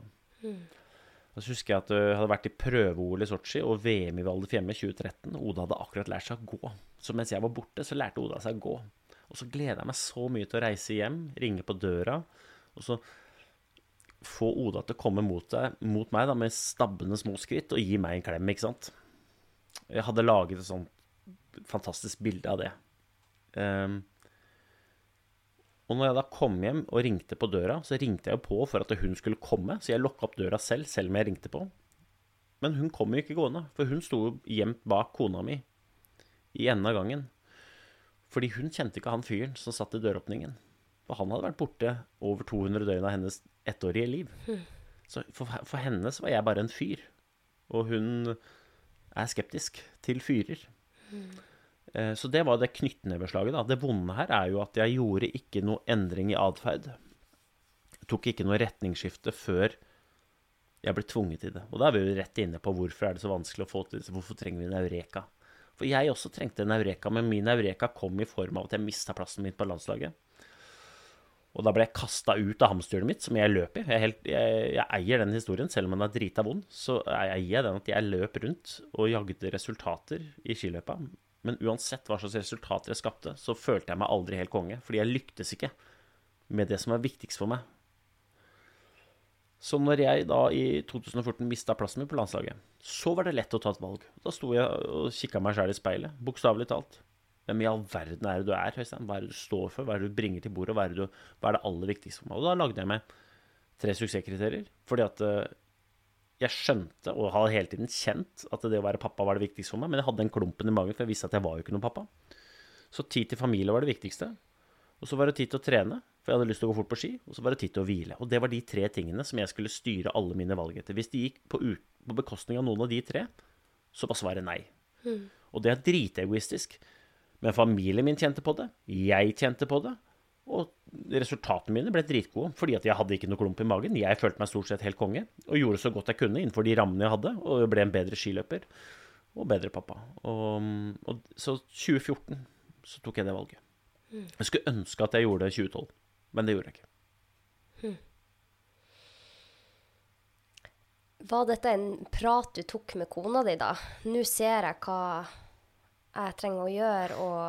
Og så husker jeg at jeg hadde vært i prøve-OL i Sotsji og VM i Valdres Fjemme Fiemme 2013. Oda hadde akkurat lært seg å gå. Så mens jeg var borte, så lærte Oda seg å gå. Og så gleder jeg meg så mye til å reise hjem, ringe på døra, og så få Oda til å komme mot, deg, mot meg da, med stabbende små skritt og gi meg en klem, ikke sant. Jeg hadde laget et sånt fantastisk bilde av det. Um, og når jeg da kom hjem og ringte på døra, så ringte jeg jo på for at hun skulle komme, så jeg lukka opp døra selv, selv om jeg ringte på. Men hun kom jo ikke gående, for hun sto jo gjemt bak kona mi i enden av gangen. Fordi hun kjente ikke han fyren som satt i døråpningen. For han hadde vært borte over 200 døgn av hennes ettårige liv. Så for, for henne så var jeg bare en fyr. Og hun er skeptisk til fyrer. Eh, Så det var det knyttneveslaget. da. Det vonde her er jo at jeg gjorde ikke noe endring i atferd. Tok ikke noe retningsskifte før jeg ble tvunget til det. Og da er vi jo rett inne på hvorfor er det så vanskelig å få til. Hvorfor trenger vi en eureka? For jeg også trengte en eureka, men min eureka kom i form av at jeg mista plassen min på landslaget. Og da ble jeg kasta ut av hamsterhjulet mitt, som jeg løp i. Jeg, helt, jeg, jeg, eier den historien, selv om den er drita vond. Så eier jeg den at jeg løp rundt og jagde resultater i skiløpa. Men uansett hva slags resultater jeg skapte, så følte jeg meg aldri helt konge. Fordi jeg lyktes ikke med det som er viktigst for meg. Så når jeg da i 2014 mista plassen min på landslaget, så var det lett å ta et valg. Da sto jeg og kikka meg sjæl i speilet, bokstavelig talt. Hvem i all verden er det du er, Høystein? Hva er det du står for? Hva er det du bringer til bordet? Hva er det, du, hva er det aller viktigste for meg? Og da lagde jeg meg tre suksesskriterier. Fordi at eh, jeg skjønte, og har hele tiden kjent, at det å være pappa var det viktigste for meg. Men jeg hadde den klumpen i magen, for jeg visste at jeg var jo ikke noen pappa. Så tid til familie var det viktigste. Og så var det tid til å trene, for jeg hadde lyst til å gå fort på ski. Og så var det tid til å hvile. Og det var de tre tingene som jeg skulle styre alle mine valg etter. Hvis de gikk på, på bekostning av noen av de tre, så var svaret nei. Og det er dritegoistisk. Men familien min kjente på det, jeg kjente på det, og resultatene mine ble dritgode fordi at jeg hadde ikke noe klump i magen. Jeg følte meg stort sett helt konge og gjorde så godt jeg kunne innenfor de rammene jeg hadde, og ble en bedre skiløper og bedre pappa. Og, og så 2014 så tok jeg det valget. Jeg skulle ønske at jeg gjorde det i 2012, men det gjorde jeg ikke. Var dette en prat du tok med kona di, da? Nå ser jeg hva jeg trenger å gjøre, og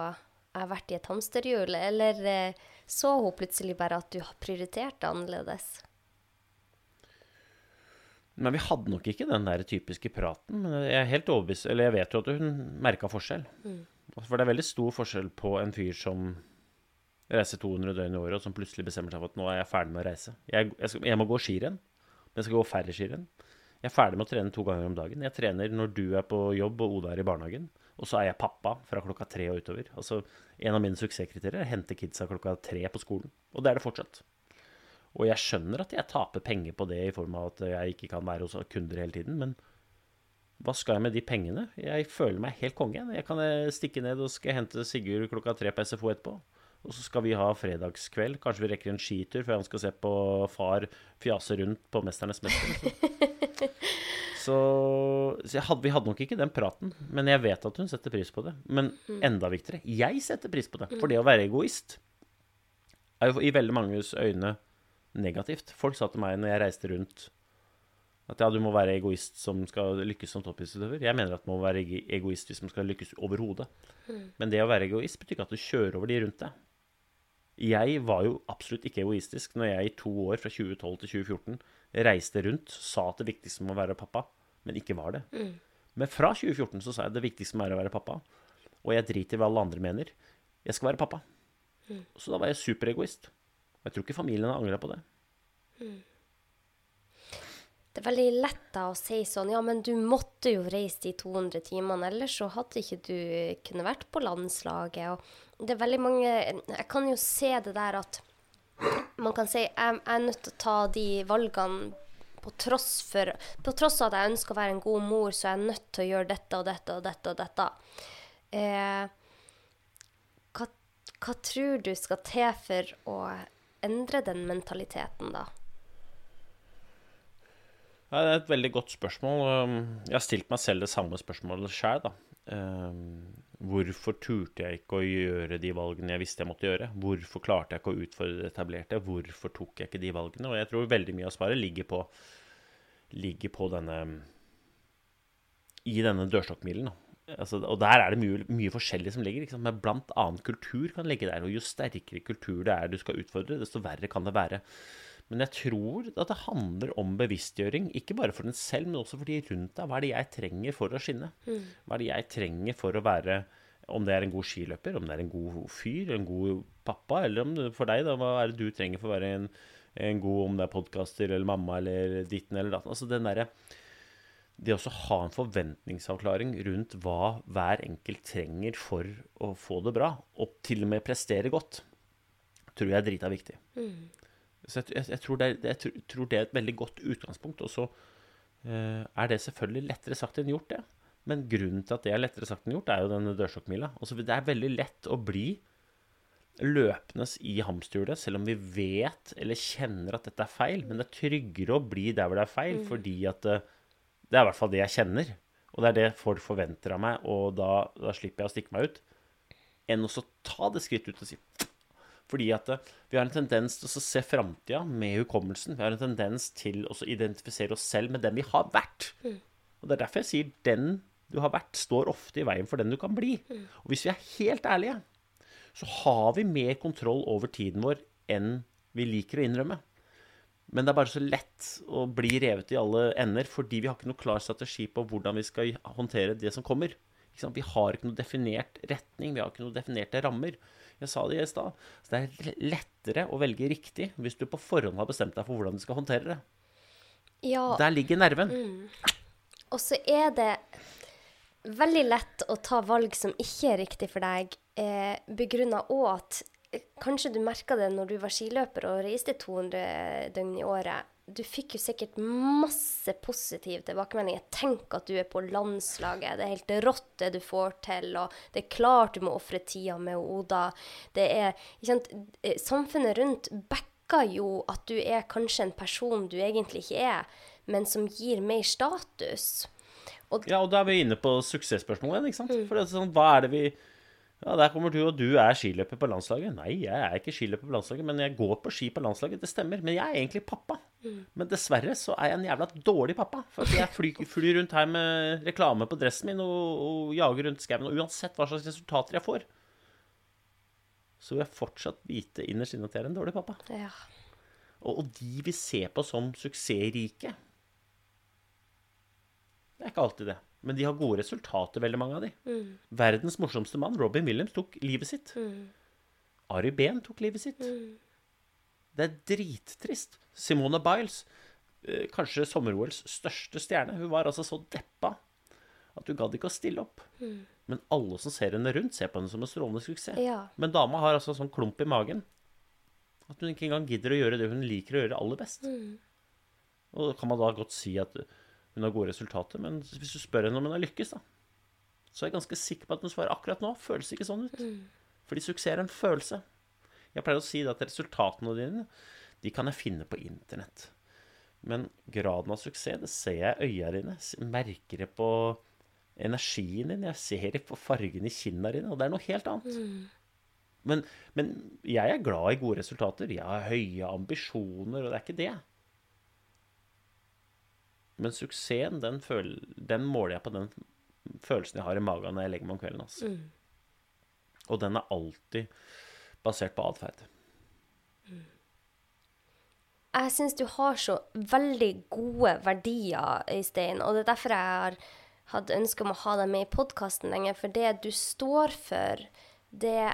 jeg har vært i et hamsterhjul. Eller eh, så hun plutselig bare at du har prioritert det annerledes? Men vi hadde nok ikke den der typiske praten. Men jeg er helt overbevist Eller jeg vet jo at hun merka forskjell. For det er veldig stor forskjell på en fyr som reiser 200 døgn i året, og som plutselig bestemmer seg for at nå er jeg ferdig med å reise. Jeg, jeg, skal, jeg må gå skirenn, men jeg skal gå færre skirenn. Jeg er ferdig med å trene to ganger om dagen. Jeg trener når du er på jobb og Oda er i barnehagen. Og så er jeg pappa fra klokka tre og utover. Altså, En av mine suksesskriterier er å hente kidsa klokka tre på skolen. Og det er det fortsatt. Og jeg skjønner at jeg taper penger på det i form av at jeg ikke kan være hos kunder hele tiden, men hva skal jeg med de pengene? Jeg føler meg helt konge. Jeg kan eh, stikke ned og skal hente Sigurd klokka tre på SFO etterpå. Og så skal vi ha fredagskveld. Kanskje vi rekker en skitur før han skal se på far fjase rundt på 'Mesternes mester'. Så, så hadde, vi hadde nok ikke den praten, men jeg vet at hun setter pris på det. Men enda viktigere, jeg setter pris på det. For det å være egoist er jo i veldig manges øyne negativt. Folk sa til meg når jeg reiste rundt at ja, du må være egoist som skal lykkes som toppidrettsutøver. Jeg mener at man må være egoist hvis man skal lykkes overhodet. Men det å være egoist betyr ikke at du kjører over de rundt deg. Jeg var jo absolutt ikke egoistisk når jeg i to år, fra 2012 til 2014, reiste rundt, sa at det viktigste må være pappa, men ikke var det. Men fra 2014 så sa jeg at det viktigste må være å være pappa, og jeg driter i hva alle andre mener. Jeg skal være pappa. Så da var jeg superegoist. Jeg tror ikke familien har angra på det. Det er veldig lett da å si sånn Ja, men du måtte jo reise de 200 timene, ellers så hadde ikke du kunne vært på landslaget. Og det er veldig mange Jeg kan jo se det der at man kan si jeg, jeg er nødt til å ta de valgene på tross for På tross av at jeg ønsker å være en god mor, så er jeg nødt til å gjøre dette og dette og dette og dette. Eh, hva, hva tror du skal til for å endre den mentaliteten, da? Ja, det er et veldig godt spørsmål. Um, Jeg har stilt meg selv det samme spørsmålet sjøl, da. Um, Hvorfor turte jeg ikke å gjøre de valgene jeg visste jeg måtte gjøre? Hvorfor klarte jeg ikke å utfordre det etablerte? Hvorfor tok jeg ikke de valgene? Og jeg tror veldig mye av svaret ligger på, ligger på denne I denne dørstokkmilen. Altså, og der er det mye, mye forskjellig som ligger. Men blant annet kultur kan ligge der. Og jo sterkere kultur det er du skal utfordre, desto verre kan det være. Men jeg tror at det handler om bevisstgjøring, ikke bare for den selv, men også for de rundt deg. Hva er det jeg trenger for å skinne? Hva er det jeg trenger for å være Om det er en god skiløper, om det er en god fyr, en god pappa, eller om det, for deg, da, hva er det du trenger for å være en, en god Om det er podkaster eller mamma eller ditten eller datten. Altså den derre det å ha en forventningsavklaring rundt hva hver enkelt trenger for å få det bra, og til og med prestere godt, tror jeg er drita viktig. Så jeg, jeg, tror det, jeg tror- det er et veldig godt utgangspunkt. Og så eh, er det selvfølgelig lettere sagt enn gjort, det. Men grunnen til at det er lettere sagt enn gjort, er jo denne dørstokkmila. Altså, det er veldig lett å bli løpende i hamsterhjulet, selv om vi vet eller kjenner at dette er feil. Men det er tryggere å bli der hvor det er feil, fordi at det, det er i hvert fall det jeg kjenner. Og det er det folk forventer av meg, og da, da slipper jeg å stikke meg ut. Enn å ta det skrittet ut og si fordi at eh, vi har en tendens til å se framtida med hukommelsen. Vi har en tendens til å identifisere oss selv med den vi har vært. Og det er derfor jeg sier den du har vært, står ofte i veien for den du kan bli. Og hvis vi er helt ærlige, så har vi mer kontroll over tiden vår enn vi liker å innrømme. Men det er bare så lett å bli revet i alle ender, fordi vi har ikke noe klar strategi på hvordan vi skal håndtere det som kommer. Ikke sant? Vi har ikke noe definert retning, vi har ikke noe definerte rammer. Jeg sa det i stad. Så det er lettere å velge riktig hvis du på forhånd har bestemt deg for hvordan du skal håndtere det. Ja, Der ligger nerven. Og så er det veldig lett å ta valg som ikke er riktig for deg, eh, begrunna òg at eh, Kanskje du merka det når du var skiløper og reiste 200 døgn i året. Du fikk jo sikkert masse positive tilbakemeldinger. Tenk at du er på landslaget. Det er helt rått det du får til. Og det er klart du må ofre tida med Oda. Det er, ikke sant? eh, Samfunnet rundt backer jo at du er kanskje en person du egentlig ikke er, men som gir mer status. Og Ja, og da er vi inne på suksessspørsmålet igjen, ikke sant? For det er sånn, hva er det vi Ja, der kommer du, og du er skiløper på landslaget. Nei, jeg er ikke skiløper på landslaget, men jeg går på ski på landslaget. Det stemmer. Men jeg er egentlig pappa. Men dessverre så er jeg en jævla dårlig pappa. For jeg flyr, fly rundt her med reklame på dressen min og, og jager rundt skauen. Og uansett hva slags resultater jeg får, så vil jeg fortsatt vite innerst inne at jeg er en dårlig pappa. ja. Og, og de vi ser på som suksessrike Det er ikke alltid det. Men de har gode resultater, veldig mange av de. Verdens morsomste mann, Robin Williams, tok livet sitt. Ari Behn tok livet sitt. Det er drittrist. Simone Biles, eh, kanskje sommer-OLs største stjerne, hun var altså så deppa at hun gadd ikke å stille opp. Men alle som ser henne rundt, ser på henne som en strålende suksess. Ja. Men dama har altså sånn klump i magen at hun ikke engang gidder å gjøre det hun liker å gjøre aller best. Og da kan man da godt si at hun har gode resultater, men hvis du spør henne om hun har lykkes, da, så er jeg ganske sikker på at hun svarer akkurat nå føles ikke sånn ut. Fordi suksess er en følelse. Jeg pleier å si at resultatene dine de kan jeg finne på internett. Men graden av suksess, det ser jeg i øya dine. Merker det på energien din. Jeg ser det på fargen i kinna dine, og det er noe helt annet. Men, men jeg er glad i gode resultater. Jeg har høye ambisjoner, og det er ikke det. Men suksessen, den, føl, den måler jeg på den følelsen jeg har i magen når jeg legger meg om kvelden. Altså. Og den er alltid basert på atferd. Jeg syns du har så veldig gode verdier, Øystein, og det er derfor jeg har hatt ønske om å ha deg med i podkasten lenger. For det du står for, det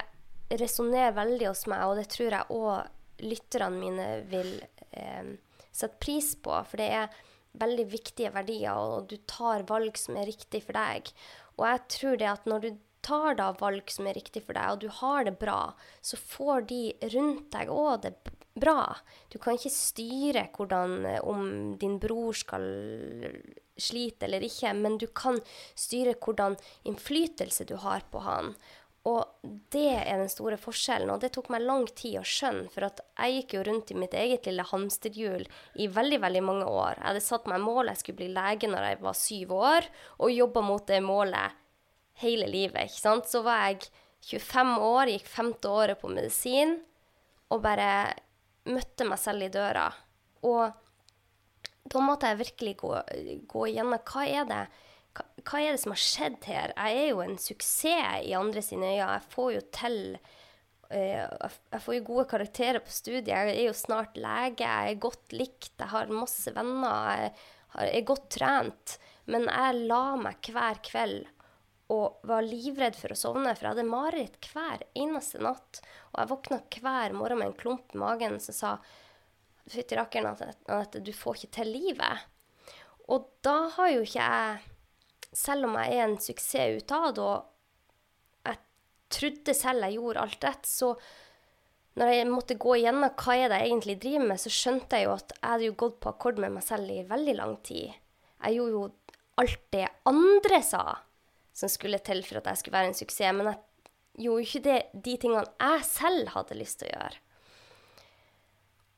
resonnerer veldig hos meg, og det tror jeg òg lytterne mine vil eh, sette pris på. For det er veldig viktige verdier, og du tar valg som er riktig for deg. Og jeg tror det at når du tar da valg som er riktig for deg, og du har det bra, så får de rundt deg òg det bra. Du kan ikke styre hvordan, eh, om din bror skal slite eller ikke, men du kan styre hvordan innflytelse du har på han. Og det er den store forskjellen, og det tok meg lang tid å skjønne. For jeg gikk jo rundt i mitt eget lille hamsterhjul i veldig veldig mange år. Jeg hadde satt meg mål, jeg skulle bli lege når jeg var syv år, og jobba mot det målet hele livet. ikke sant? Så var jeg 25 år, gikk femte året på medisin, og bare møtte meg selv i døra. Og da måtte jeg virkelig gå, gå igjennom hva er det hva er det som har skjedd her? Jeg er jo en suksess i andre sine øyne. Jeg får jo til uh, Jeg får jo gode karakterer på studiet. Jeg er jo snart lege. Jeg er godt likt. Jeg har masse venner. Jeg, er godt trent. Men jeg la meg hver kveld og var livredd for å sovne, for jeg hadde mareritt hver eneste natt. Og jeg våkna hver morgen med en klump i magen som sa Fytti rakkeren, at du får ikke til livet. Og da har jo ikke jeg selv om jeg er en suksess utad, og jeg trodde selv jeg gjorde alt rett, så når jeg måtte gå igjennom hva jeg egentlig driver med, så skjønte jeg jo at jeg hadde jo gått på akkord med meg selv i veldig lang tid. Jeg gjorde jo alt det andre sa som skulle til for at jeg skulle være en suksess, men jeg gjorde ikke det, de tingene jeg selv hadde lyst til å gjøre.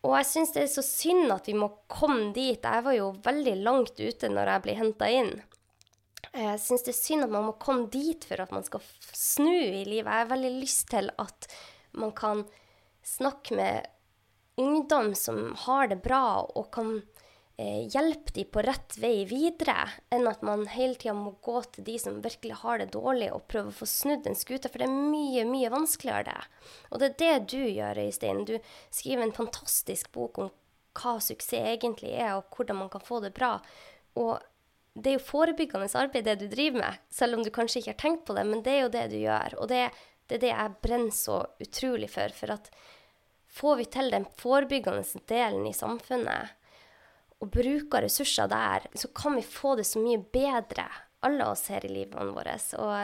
Og jeg syns det er så synd at vi må komme dit. Jeg var jo veldig langt ute når jeg ble henta inn. Jeg syns det er synd at man må komme dit for at man skal snu i livet. Jeg har veldig lyst til at man kan snakke med ungdom som har det bra, og kan eh, hjelpe dem på rett vei videre, enn at man hele tida må gå til de som virkelig har det dårlig, og prøve å få snudd en skute, for det er mye, mye vanskeligere, det. Og det er det du gjør, Øystein. Du skriver en fantastisk bok om hva suksess egentlig er, og hvordan man kan få det bra. Og det er jo forebyggende arbeid det du driver med, selv om du kanskje ikke har tenkt på det, men det er jo det du gjør. Og det, det er det jeg brenner så utrolig for. For at får vi til den forebyggende delen i samfunnet, og bruker ressurser der, så kan vi få det så mye bedre, alle oss her i livet vårt. Og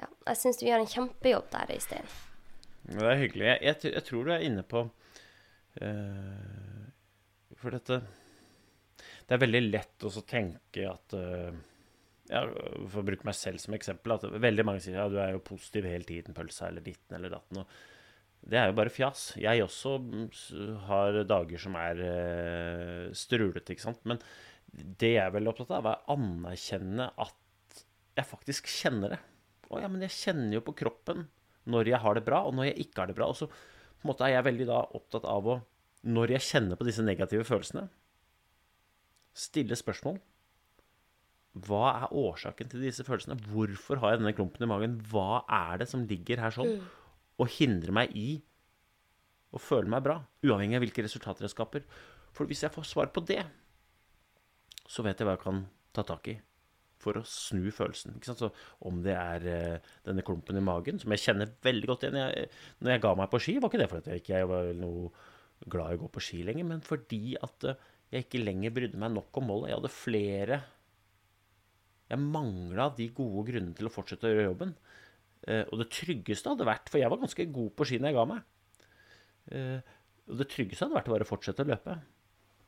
ja, jeg syns du gjør en kjempejobb der, Øystein. Det er hyggelig. Jeg, jeg, jeg tror du er inne på uh, For dette det er veldig lett å tenke at uh, ja, For å bruke meg selv som eksempel, at veldig mange sier ja, du er jo positiv hele tiden, pølsa eller ditten eller datten. Og det er jo bare fjas. Jeg også har dager som er uh, strulete, ikke sant. Men det jeg er veldig opptatt av, er å anerkjenne at jeg faktisk kjenner det. Å ja, men jeg kjenner jo på kroppen når jeg har det bra, og når jeg ikke har det bra. Og så på en måte er jeg veldig da opptatt av å Når jeg kjenner på disse negative følelsene, stille spørsmål. Hva er årsaken til disse følelsene? Hvorfor har jeg denne klumpen i magen? Hva er det som ligger her sånn mm. og hindrer meg i å føle meg bra? Uavhengig av hvilke resultater jeg skaper. For hvis jeg får svar på det, så vet jeg hva jeg kan ta tak i for å snu følelsen. Så om det er uh, denne klumpen i magen, som jeg kjenner veldig godt igjen jeg, Når jeg ga meg på ski, var ikke det fordi jeg ikke var noe glad i å gå på ski lenger, men fordi at uh, jeg ikke lenger brydde meg nok om målet. Jeg hadde flere Jeg mangla de gode grunnene til å fortsette å gjøre jobben. Eh, og det tryggeste hadde vært For jeg var ganske god på ski når jeg ga meg. Eh, og det tryggeste hadde vært å bare fortsette å løpe.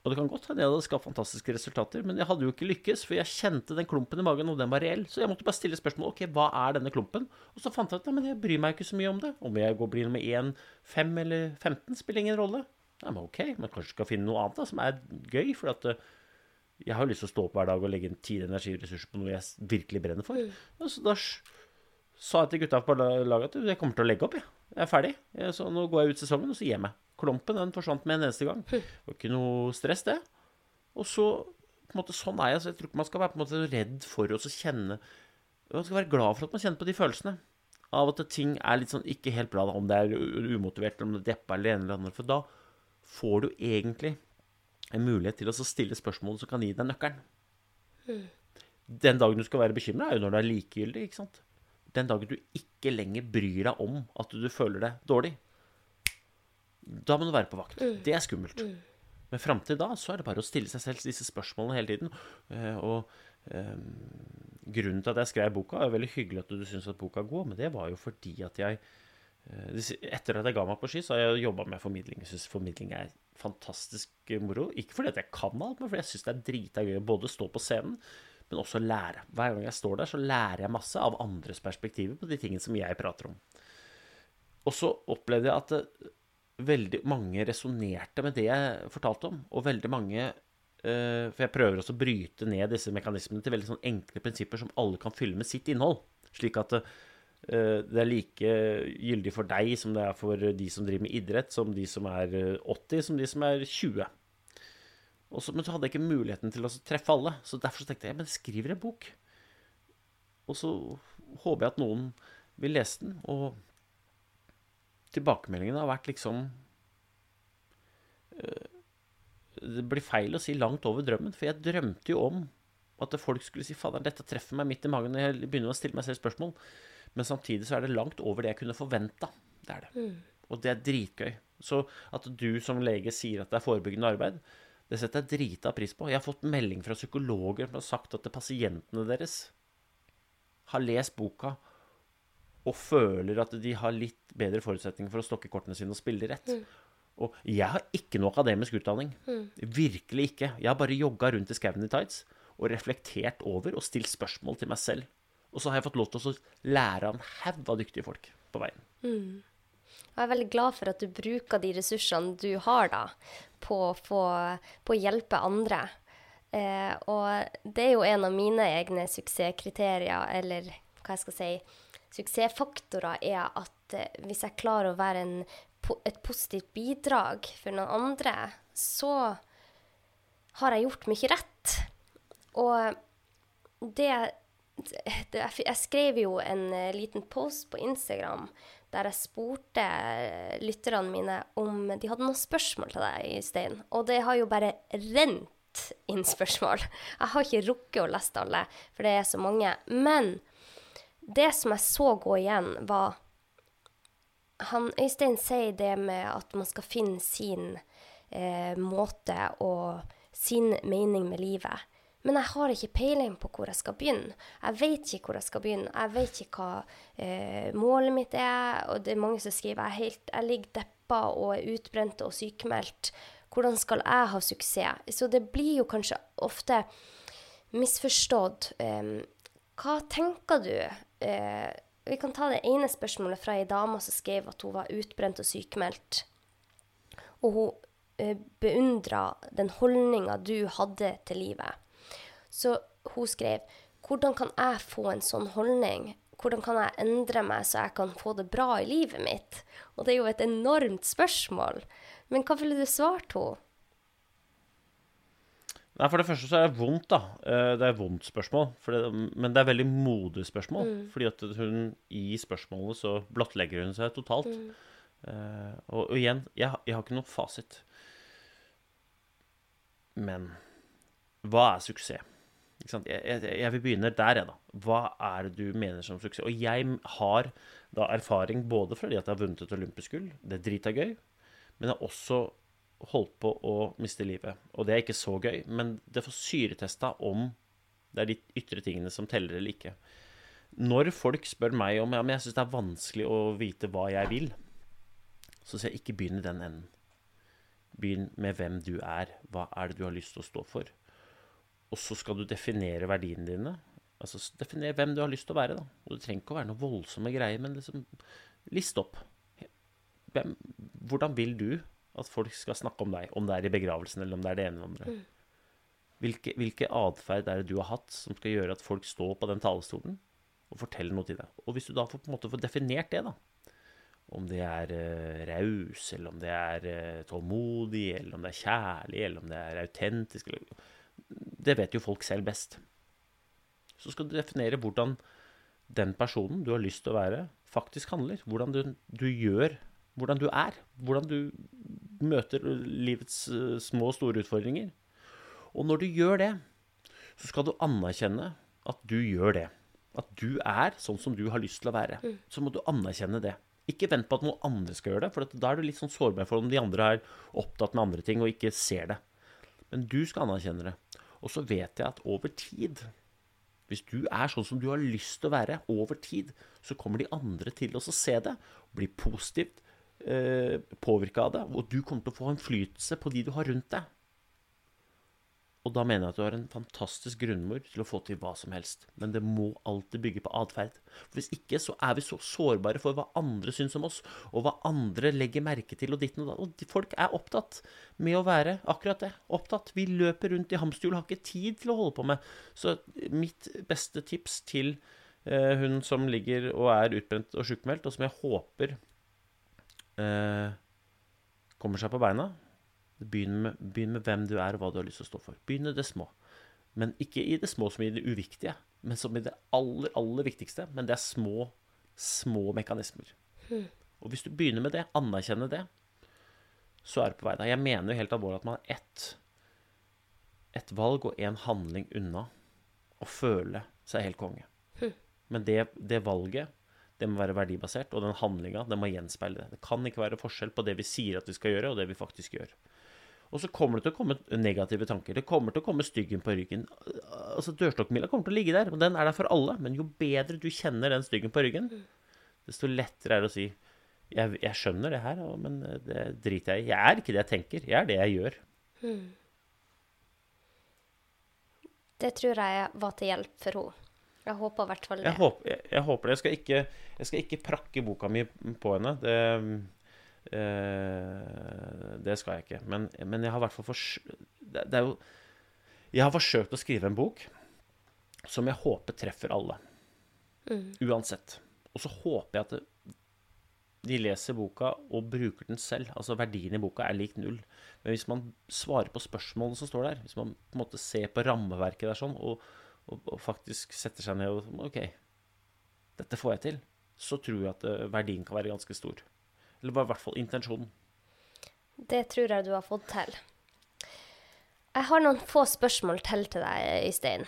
Og det kan godt hende jeg hadde skapt fantastiske resultater, men jeg hadde jo ikke lykkes, for jeg kjente den klumpen i magen, og den var reell. Så jeg måtte bare stille spørsmål ok, hva er denne klumpen? Og så fant jeg ut at jeg bryr meg ikke så mye om det. Om jeg går blir nummer 1, 5 eller 15, spiller ingen rolle. Ja, men ok, man kanskje skal finne noe annet da, som er gøy. For at uh, jeg har jo lyst til å stå opp hver dag og legge inn tid, energi og ressurser på noe jeg virkelig brenner for. Og så da sa jeg til gutta på laget at jeg kommer til å legge opp, jeg. Jeg er ferdig. Jeg, så nå går jeg ut sesongen, og så gir jeg meg. Klumpen den forsvant med en eneste gang. Det var ikke noe stress, det. Og så på en måte, Sånn er jeg. Så jeg tror ikke man skal være på en måte redd for å kjenne Man skal være glad for at man kjenner på de følelsene. Av at ting er litt sånn ikke helt bra, da, om det er umotivert, eller om det er deppa eller en eller annen. For da får du egentlig en mulighet til å stille spørsmål som kan gi deg nøkkelen. Mm. Den dagen du skal være bekymra, er jo når du er likegyldig. ikke sant? Den dagen du ikke lenger bryr deg om at du føler deg dårlig. Da må du være på vakt. Det er skummelt. Men fram til da så er det bare å stille seg selv disse spørsmålene hele tiden. Eh, og eh, grunnen til at jeg skrev boka, er veldig hyggelig at du syns at boka er god, men det var jo fordi at jeg Etter at jeg ga meg på ski, så har jeg jobba med formidling. Jeg syns formidling er fantastisk moro. Ikke fordi at jeg kan alt, men fordi jeg syns det er drita gøy både å stå på scenen, men også lære. Hver gang jeg står der, så lærer jeg masse av andres perspektiver på de tingene som jeg prater om. Og så opplevde jeg at veldig mange resonnerte med det jeg fortalte om. Og veldig mange uh, For jeg prøver også å bryte ned disse mekanismene til veldig sånn enkle prinsipper som alle kan fylle med sitt innhold. Slik at det er like gyldig for deg som det er for de som driver med idrett, som de som er 80, som de som er 20. Så, men så hadde jeg ikke muligheten til å treffe alle, så derfor så tenkte jeg men jeg skriver en bok. Og så håper jeg at noen vil lese den. Og tilbakemeldingene har vært liksom øh, Det blir feil å si langt over drømmen, for jeg drømte jo om at folk skulle si 'Faderen, dette treffer meg midt i magen', og jeg begynner å stille meg selv spørsmål. Men samtidig så er det langt over det jeg kunne forventa. Det er det. Mm. Og det er dritgøy. Så at du som lege sier at det er forebyggende arbeid, det setter jeg drita pris på. Jeg har fått melding fra psykologer som har sagt at pasientene deres har lest boka og føler at de har litt bedre forutsetninger for å stokke kortene sine og spille rett. Mm. Og jeg har ikke noe akademisk utdanning. Mm. Virkelig ikke. Jeg har bare jogga rundt i skauen i tights og reflektert over og stilt spørsmål til meg selv. Og så har jeg fått lov til å lære av en haug av dyktige folk på veien. Mm. Jeg er veldig glad for at du bruker de ressursene du har da, på, få, på å hjelpe andre. Eh, og det er jo en av mine egne suksesskriterier, eller hva jeg skal si, suksessfaktorer er at eh, hvis jeg klarer å være en, et positivt bidrag for noen andre, så har jeg gjort mye rett. Og det, det Jeg skrev jo en eh, liten post på Instagram der jeg spurte eh, lytterne mine om de hadde noen spørsmål til deg, Stein. Og det har jo bare rent inn spørsmål. Jeg har ikke rukket å lese alle, for det er så mange. Men det som jeg så gå igjen, var han, Øystein sier det med at man skal finne sin eh, måte og sin mening med livet. Men jeg har ikke peiling på hvor jeg skal begynne. Jeg vet ikke hvor jeg skal begynne. Jeg vet ikke hva eh, målet mitt er. Og det er mange som skriver jeg, helt, jeg ligger deppa og er utbrent og sykemeldt. Hvordan skal jeg ha suksess? Så det blir jo kanskje ofte misforstått. Eh, hva tenker du? Eh, vi kan ta det ene spørsmålet fra ei dame som skrev at hun var utbrent og sykemeldt. Og hun eh, beundra den holdninga du hadde til livet. Så hun skrev hvordan kan jeg få en sånn holdning? Hvordan kan jeg endre meg så jeg kan få det bra i livet mitt? Og det er jo et enormt spørsmål. Men hva ville du svart henne? Nei, For det første så er det vondt, da. Eh, det er et vondt spørsmål. Det, men det er veldig modig spørsmål. Mm. Fordi at hun i spørsmålet så blottlegger hun seg totalt. Mm. Uh, og, og, igjen, jeg, jeg, har ikke noen fasit. Men hva er suksess? Jeg, jeg, jeg, vil begynne der, jeg, da. Hva er det du mener som suksess? Og jeg har da erfaring både fordi at jeg har vunnet et olympisk gull, det er drita gøy, men jeg har også holdt på å miste livet. Og det er ikke så gøy, men det får syretesta om det er de ytre tingene som teller eller ikke. Når folk spør meg om ja, men jeg syns det er vanskelig å vite hva jeg vil, så sier jeg ikke begynn i den enden. Begynn med hvem du er. Hva er det du har lyst til å stå for? Og så skal du definere verdiene dine. Altså Definere hvem du har lyst til å være. da. Og Det trenger ikke å være noe voldsomme greier, men liksom list opp. Hvem, hvordan vil du at folk skal snakke om deg, om det er i begravelsen eller om det er det ene eller andre. Mm. Hvilke, hvilke atferd er det du har hatt som skal gjøre at folk står på den talerstolen og forteller noe til deg? Og hvis du da får, på en måte får definert det, da, om det er uh, raus, eller om det er uh, tålmodig, eller om det er kjærlig, eller om det er autentisk eller, Det vet jo folk selv best. Så skal du definere hvordan den personen du har lyst til å være, faktisk handler. Hvordan du, du gjør hvordan du er. Hvordan du møter livets eh, små og store utfordringer. Og når du gjør det, så skal du anerkjenne at du gjør det. At du er sånn som du har lyst til å være. Mm. Så må du anerkjenne det. Ikke vent på at noen andre skal gjøre det, for da er du litt sånn sårbar for om de andre er opptatt med andre ting og ikke ser det. Men du skal anerkjenne det. Og så vet jeg at over tid, hvis du er sånn som du har lyst til å være over tid, så kommer de andre til å se det, bli positivt eh, påvirka av det, og du kommer til å få innflytelse på de du har rundt deg. Og da mener jeg at du har en fantastisk grunnmur til å få til hva som helst. Men det må alltid bygge på atferd. Hvis ikke så er vi så sårbare for hva andre syns om oss, og hva andre legger merke til, og ditten og datt. Og folk er opptatt med å være akkurat det. Opptatt. Vi løper rundt i hamsterhjul, har ikke tid til å holde på med. Så mitt beste tips til eh, hun som ligger og er utbrent og sjukmeldt, og som jeg håper eh, kommer seg på beina Begynn med, begynn med, hvem du er, og hva du har lyst til å stå for. Begynn i det små. Men ikke i det små som i det uviktige, men som i det aller, aller viktigste. Men det er små, små mekanismer. Mm. Og hvis du begynner med det, anerkjenner det, så er du på vei der. Jeg mener jo helt alvorlig at man har ett, et valg og én handling unna å føle seg helt konge. Mm. Men det, det valget det må være verdibasert, og den handlinga må gjenspeile det. Det kan ikke være forskjell på det vi sier at vi skal gjøre, og det vi faktisk gjør. Og så kommer det til å komme negative tanker. Det kommer til å komme styggen på ryggen. Altså Dørstokkmila kommer til å ligge der, og den er der for alle. Men jo bedre du kjenner den styggen på ryggen, desto lettere er det å si jeg, jeg skjønner det her, men det driter jeg i. Jeg er ikke det jeg tenker, jeg er det jeg gjør. Hmm. Det tror jeg var til hjelp for henne. Jeg håper i hvert fall det. Jeg håper, jeg, jeg håper det. Skal, ikke, jeg skal, ikke, prakke boka mi på henne. Det, Eh, det skal jeg ikke. Men, men jeg har i hvert fall forsøkt Jeg har forsøkt å skrive en bok som jeg håper treffer alle. Mm. Uansett. Og så håper jeg at det, de leser boka og bruker den selv. Altså verdien i boka er lik null. Men hvis man svarer på spørsmålene som står der, hvis man på en måte ser på rammeverket der sånn, og, og, og faktisk setter seg ned og OK, dette får jeg til, så tror jeg at eh, verdien kan være ganske stor. Eller var i hvert fall intensjonen. Det tror jeg du har fått til. Jeg har noen få spørsmål til til deg, Øystein.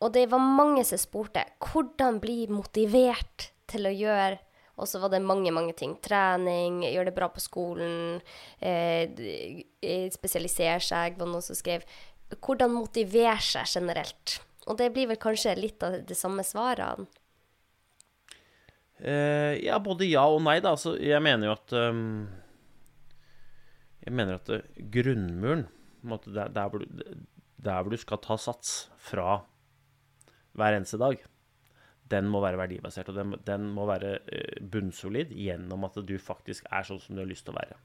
Og det var mange som spurte hvordan bli motivert til å gjøre Og så var det mange, mange ting. Trening, gjøre det bra på skolen, eh, spesialisere seg, var noen som skrev. Hvordan motivere seg generelt. Og det blir vel kanskje litt av de samme svarene? Uh, ja, både ja og nei, da. Altså, jeg mener jo at um, Jeg mener at uh, grunnmuren, måte, der, der, hvor du, der, hvor du, skal ta sats fra hver eneste dag, den må være verdibasert. Og den, den må være uh, bunnsolid gjennom at du faktisk er sånn som du har lyst til å være.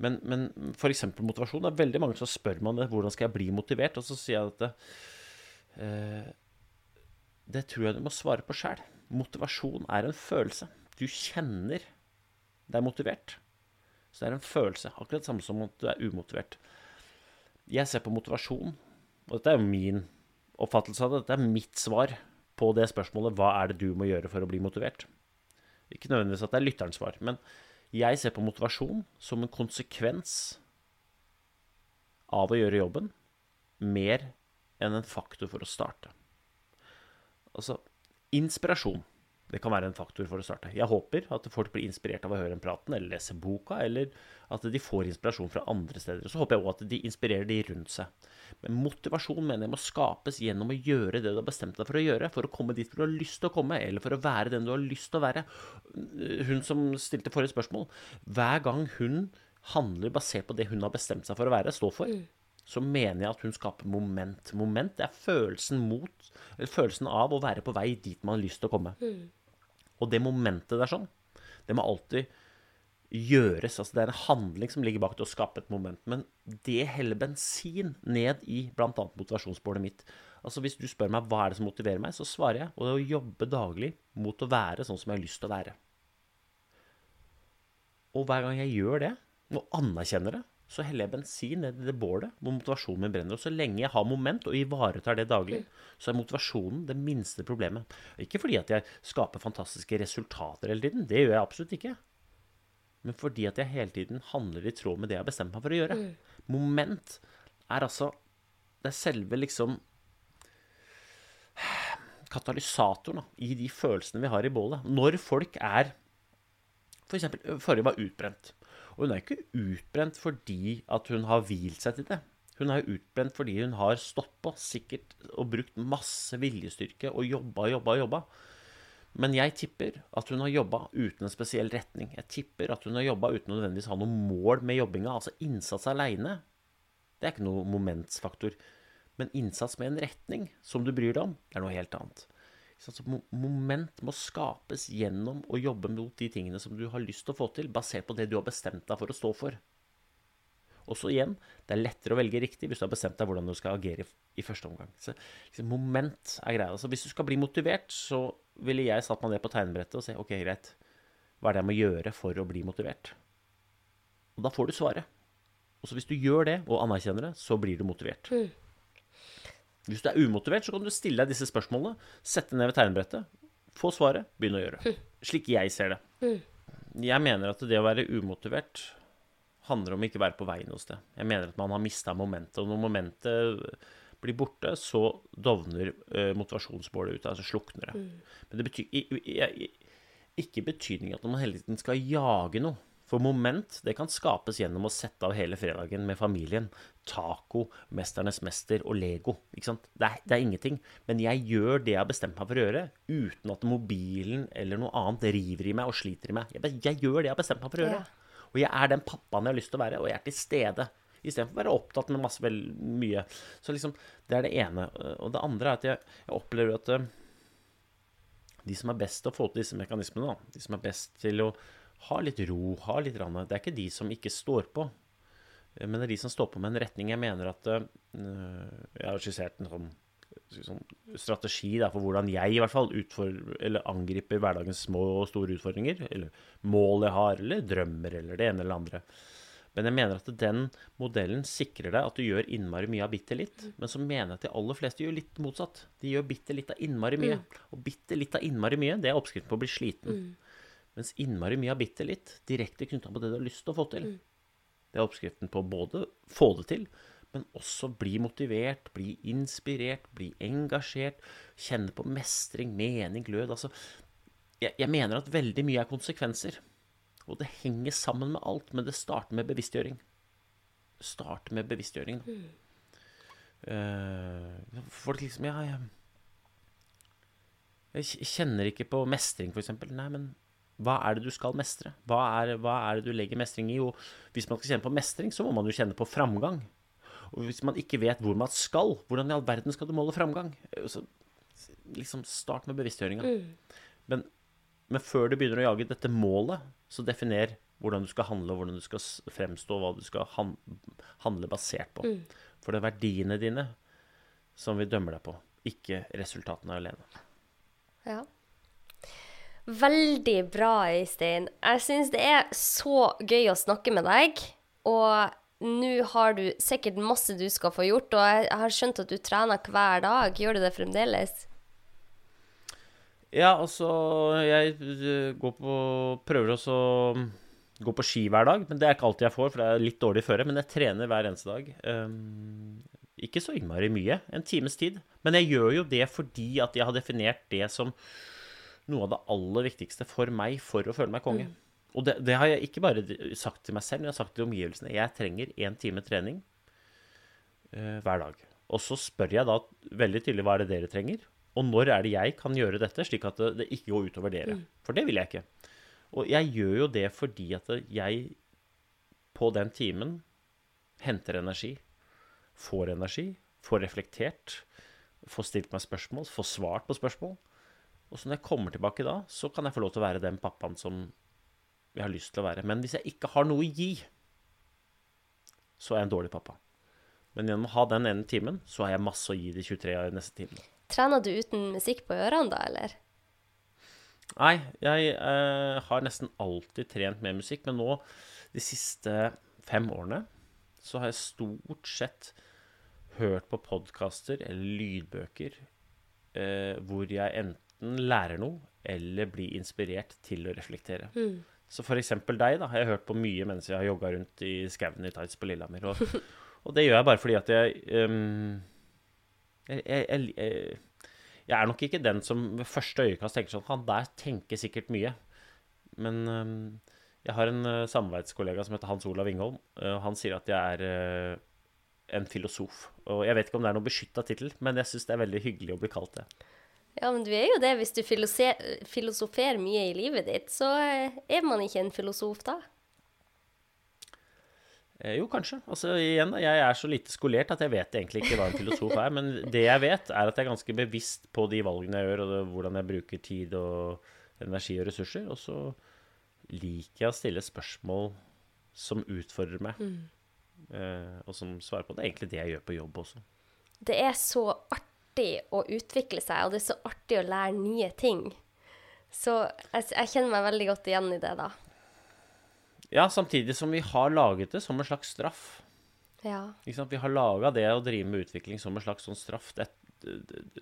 Men, men f.eks. motivasjon. Det er veldig mange som spør meg hvordan skal jeg bli motivert. Og så sier jeg at det, det tror jeg du må svare på sjæl. Motivasjon er en følelse. Du kjenner deg motivert. Så det er en følelse. Akkurat det samme som at du er umotivert. Jeg ser på motivasjon, og dette er jo min oppfattelse av det, dette er mitt svar på det spørsmålet hva er det du må gjøre for å bli motivert? Ikke nødvendigvis at det er lytterens svar, men jeg ser på motivasjon som en konsekvens av å gjøre jobben mer enn en faktor for å starte. Altså, Inspirasjon. Det kan være en faktor for å starte. Jeg håper at folk blir inspirert av å høre den praten eller lese boka, eller at de får inspirasjon fra andre steder. Så håper jeg òg at de inspirerer de rundt seg. Men motivasjon mener jeg må skapes gjennom å gjøre det du har bestemt deg for å gjøre, for å komme dit hvor du har lyst til å komme, eller for å være den du har lyst til å være. Hun som stilte forrige spørsmål, hver gang hun handler basert på det hun har bestemt seg for å være, stå for, mm så mener jeg at hun skaper moment. Moment det er følelsen, mot, følelsen av å være på vei dit man har lyst til å komme. Mm. Og det momentet der sånn, det må alltid gjøres. Altså det er en handling som ligger bak til å skape et moment. Men det heller bensin ned i bl.a. motivasjonsbålet mitt. Altså Hvis du spør meg hva er det som motiverer meg, så svarer jeg og det er å jobbe daglig mot å være sånn som jeg har lyst til å være. Og hver gang jeg gjør det, og anerkjenner det, så heller jeg bensin ned i det bålet hvor motivasjonen min brenner. Og så lenge jeg har moment og ivaretar det daglig, så er motivasjonen det minste problemet. Ikke fordi at jeg skaper fantastiske resultater hele tiden. Det gjør jeg absolutt ikke. Men fordi at jeg hele tiden handler i tråd med det jeg har bestemt meg for å gjøre. Mm. Moment er altså Det er selve liksom katalysatoren da, i de følelsene vi har i bålet. Når folk er For eksempel, forrige var utbrent. Og hun er ikke utbrent fordi at hun har hvilt seg til det. Hun er utbrent fordi hun har på sikkert og brukt masse viljestyrke og jobba, jobba, jobba. Men jeg tipper at hun har jobba uten en spesiell retning. Jeg tipper at hun har jobba uten å nødvendigvis ha noe mål med jobbinga. Altså innsats aleine, det er ikke noe momentsfaktor. Men innsats med en retning som du bryr deg om, det er noe helt annet. Så moment må skapes gjennom å jobbe mot de tingene som du har lyst til å få til, basert på det du har bestemt deg for å stå for. Og så igjen, det er lettere å velge riktig hvis du har bestemt deg hvordan du skal agere i, første omgang. Så liksom, moment er greia. Altså, hvis du skal bli motivert, så ville jeg satt meg ned på tegnebrettet og se ok, greit, hva er det jeg må gjøre for å bli motivert? Og da får du svaret. Og så hvis du gjør det, og anerkjenner det, så blir du motivert. Mm. Hvis du er umotivert, så kan du stille deg disse spørsmålene, sette ned ved tegnebrettet, få svaret, begynne å gjøre. Mm. Slik jeg ser det. Mm. Jeg mener at det å være umotivert handler om å ikke være på veien noe sted. Jeg mener at man har mista momentet. Og når momentet blir borte, så dovner motivasjonsbålet ut. Altså slukner det. Mm. Men det betyr ikke i, ikke betydning at man hele tiden skal jage noe. For moment det kan skapes gjennom å sette av hele fredagen med familien. Taco, 'Mesternes mester' og Lego. Ikke sant? Det er, det er, ingenting. Men jeg gjør det jeg har bestemt meg for å gjøre, uten at mobilen eller noe annet river i meg og sliter i meg. Jeg, jeg gjør det jeg har bestemt meg for å gjøre. Ja. Og jeg er den pappaen jeg har lyst til å være, og jeg er til stede. Istedenfor å være opptatt med masse vel mye. Så liksom, Det er det ene. Og det andre er at jeg, jeg opplever at uh, de som er best til å få til disse mekanismene, da, de som er best til å ha litt ro, ha litt rann, Det er ikke de som ikke står på, eh, men det er de som står på med en retning. Jeg mener at uh, Jeg har skissert en sånn sånn strategi da, for hvordan jeg i hvert fall utfor, angriper hverdagens små og store utfordringer. Eller mål jeg har, eller drømmer, eller det ene eller andre. Men jeg mener at den modellen sikrer deg at du gjør innmari mye av bitte litt. Men så mener jeg at de aller fleste gjør litt motsatt. De gjør bitte litt av innmari mye. Mm. Og bitte litt av innmari mye, det er oppskriften på å bli sliten. Mm. Mens innmari mye av bitte litt, direkte knytta på det du har lyst til å få til. Mm. Det er oppskriften på både få det til, men også bli motivert, bli inspirert, bli engasjert. Kjenne på mestring, mening, glød. Altså, jeg, jeg, mener at veldig mye er konsekvenser. Og det henger sammen med alt, men det starter med bevisstgjøring. Starter med bevisstgjøring. Mm. Uh, folk liksom Ja, jeg, jeg kjenner ikke på mestring, f.eks. Nei, men hva er det du skal mestre? Hva er, hva er, det du legger mestring i? Og hvis man skal kjenne på mestring, så må man jo kjenne på framgang. Og hvis man ikke vet hvor man skal, hvordan i all verden skal du måle framgang? Så liksom start med bevisstgjøringa. Mm. Men, men, før du begynner å jage dette målet, så definer hvordan du skal handle, hvordan du skal fremstå, hva du skal han, handle basert på. Mm. For det er verdiene dine som vi dømmer deg på, ikke resultatene alene. Ja. Veldig bra, Øystein. Jeg syns det er så gøy å snakke med deg. Og nå har du sikkert masse du skal få gjort, og jeg har skjønt at du trener hver dag. Gjør du det fremdeles? Ja, altså Jeg eh, går på Prøver også å gå på ski hver dag, men det er ikke alltid jeg får, for det er litt dårlig føre. Men jeg trener hver eneste dag. Um, ikke så innmari mye. En times tid. Men jeg gjør jo det fordi at jeg har definert det som noe av det aller viktigste for meg for å føle meg konge. Mm. Og det, det, har jeg ikke bare sagt til meg selv, men jeg har sagt til omgivelsene. Jeg trenger én time trening uh, hver dag. Og så spør jeg da veldig tydelig hva er det dere trenger, og når er det jeg kan gjøre dette, slik at det, det ikke går utover dere. Mm. For det vil jeg ikke. Og jeg gjør jo det fordi at jeg på den timen henter energi, får energi, får reflektert, får stilt meg spørsmål, får svart på spørsmål. Og så når jeg kommer tilbake da, så kan jeg få lov til å være den pappaen som jeg har lyst til å være. Men hvis jeg ikke har noe å gi, så er jeg en dårlig pappa. Men gjennom å ha den ene timen, så har jeg masse å gi de 23 av de neste timene. Trener du uten musikk på ørene da, eller? Nei, jeg eh, har nesten alltid trent med musikk. Men nå, de siste fem årene, så har jeg stort sett hørt på podkaster eller lydbøker eh, hvor jeg enten lærer noe eller blir inspirert til å reflektere. Mm. Så for eksempel deg da, Jeg har hørt på mye mens jeg har jogga rundt i skauen i tights på Lillehammer. Og, og, det gjør jeg bare fordi at jeg, um, jeg, jeg, jeg er nok ikke den som ved første øyekast tenker sånn Han der tenker sikkert mye. Men um, Jeg har en uh, samarbeidskollega som heter Hans Olav Ingholm. Uh, han sier at jeg er uh, en filosof. Og jeg vet ikke om det er noen beskytta tittel, men jeg syns det er veldig hyggelig å bli kalt det. Ja, men du er jo det. Hvis du filosoferer mye i livet ditt, så er man ikke en filosof da. Eh, jo, kanskje. Altså, igjen, jeg er så lite skolert at jeg vet egentlig ikke hva en filosof er. Men det jeg vet, er at jeg er ganske bevisst på de valgene jeg gjør, og det, hvordan jeg bruker tid og energi og ressurser. Og så liker jeg å stille spørsmål som utfordrer meg, mm. eh, og som svarer på det. Det er egentlig det jeg gjør på jobb også. Det er så artig å utvikle seg, og det er så artig å lære nye ting. Så jeg, jeg kjenner meg veldig godt igjen i det, da. Ja, samtidig som vi har laget det som en slags straff. Ja. Vi har laga det å drive med utvikling som en slags sånn straff. Det,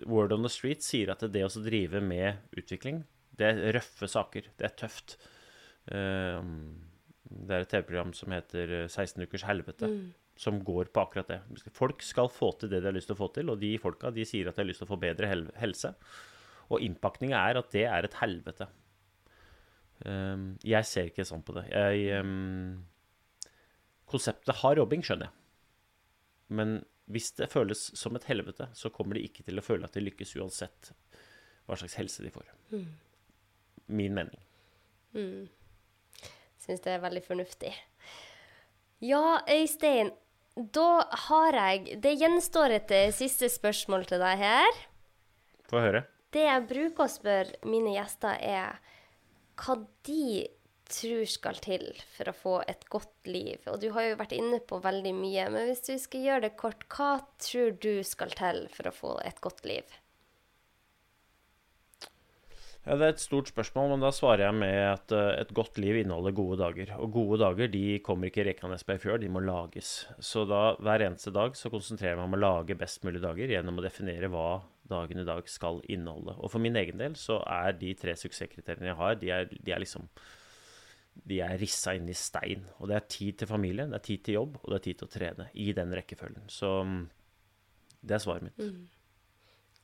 Word on the Street sier at det å drive med utvikling, det er røffe saker. Det er tøft. Ehm, det er et TV-program som heter 16 ukers helvete. Mm. Som går på akkurat det. Folk skal få til det de har lyst til å få til, og de folka de sier at de har lyst til å få bedre helse. Og innpakninga er at det er et helvete. Um, jeg ser ikke sånn på det. Jeg, um, konseptet har jobbing skjønner jeg. Men hvis det føles som et helvete, så kommer de ikke til å føle at de lykkes uansett hva slags helse de får. Mm. Min mening. Mm. Syns det er veldig fornuftig. Ja, Øystein, da har jeg Det gjenstår et eh, siste spørsmål til deg her. Få høre. Det jeg bruker å spørre mine gjester, er hva de tror skal til for å få et godt liv. Og du har jo vært inne på veldig mye, men hvis du skal gjøre det kort, hva tror du skal til for å få et godt liv? Ja, Det er et stort spørsmål, men da svarer jeg med at uh, et godt liv inneholder gode dager. Og gode dager de kommer ikke rekende på ei fjøl, de må lages. Så da hver eneste dag så konsentrerer jeg meg om å lage best mulig dager gjennom å definere hva dagen i dag skal inneholde. Og for min egen del så er de tre suksesskriteriene jeg har, de er, de er liksom de er rissa inn i stein. Og det er tid til familie, det er tid til jobb, og det er tid til å trene. I den rekkefølgen. Så mm, det er svaret mitt. Mm.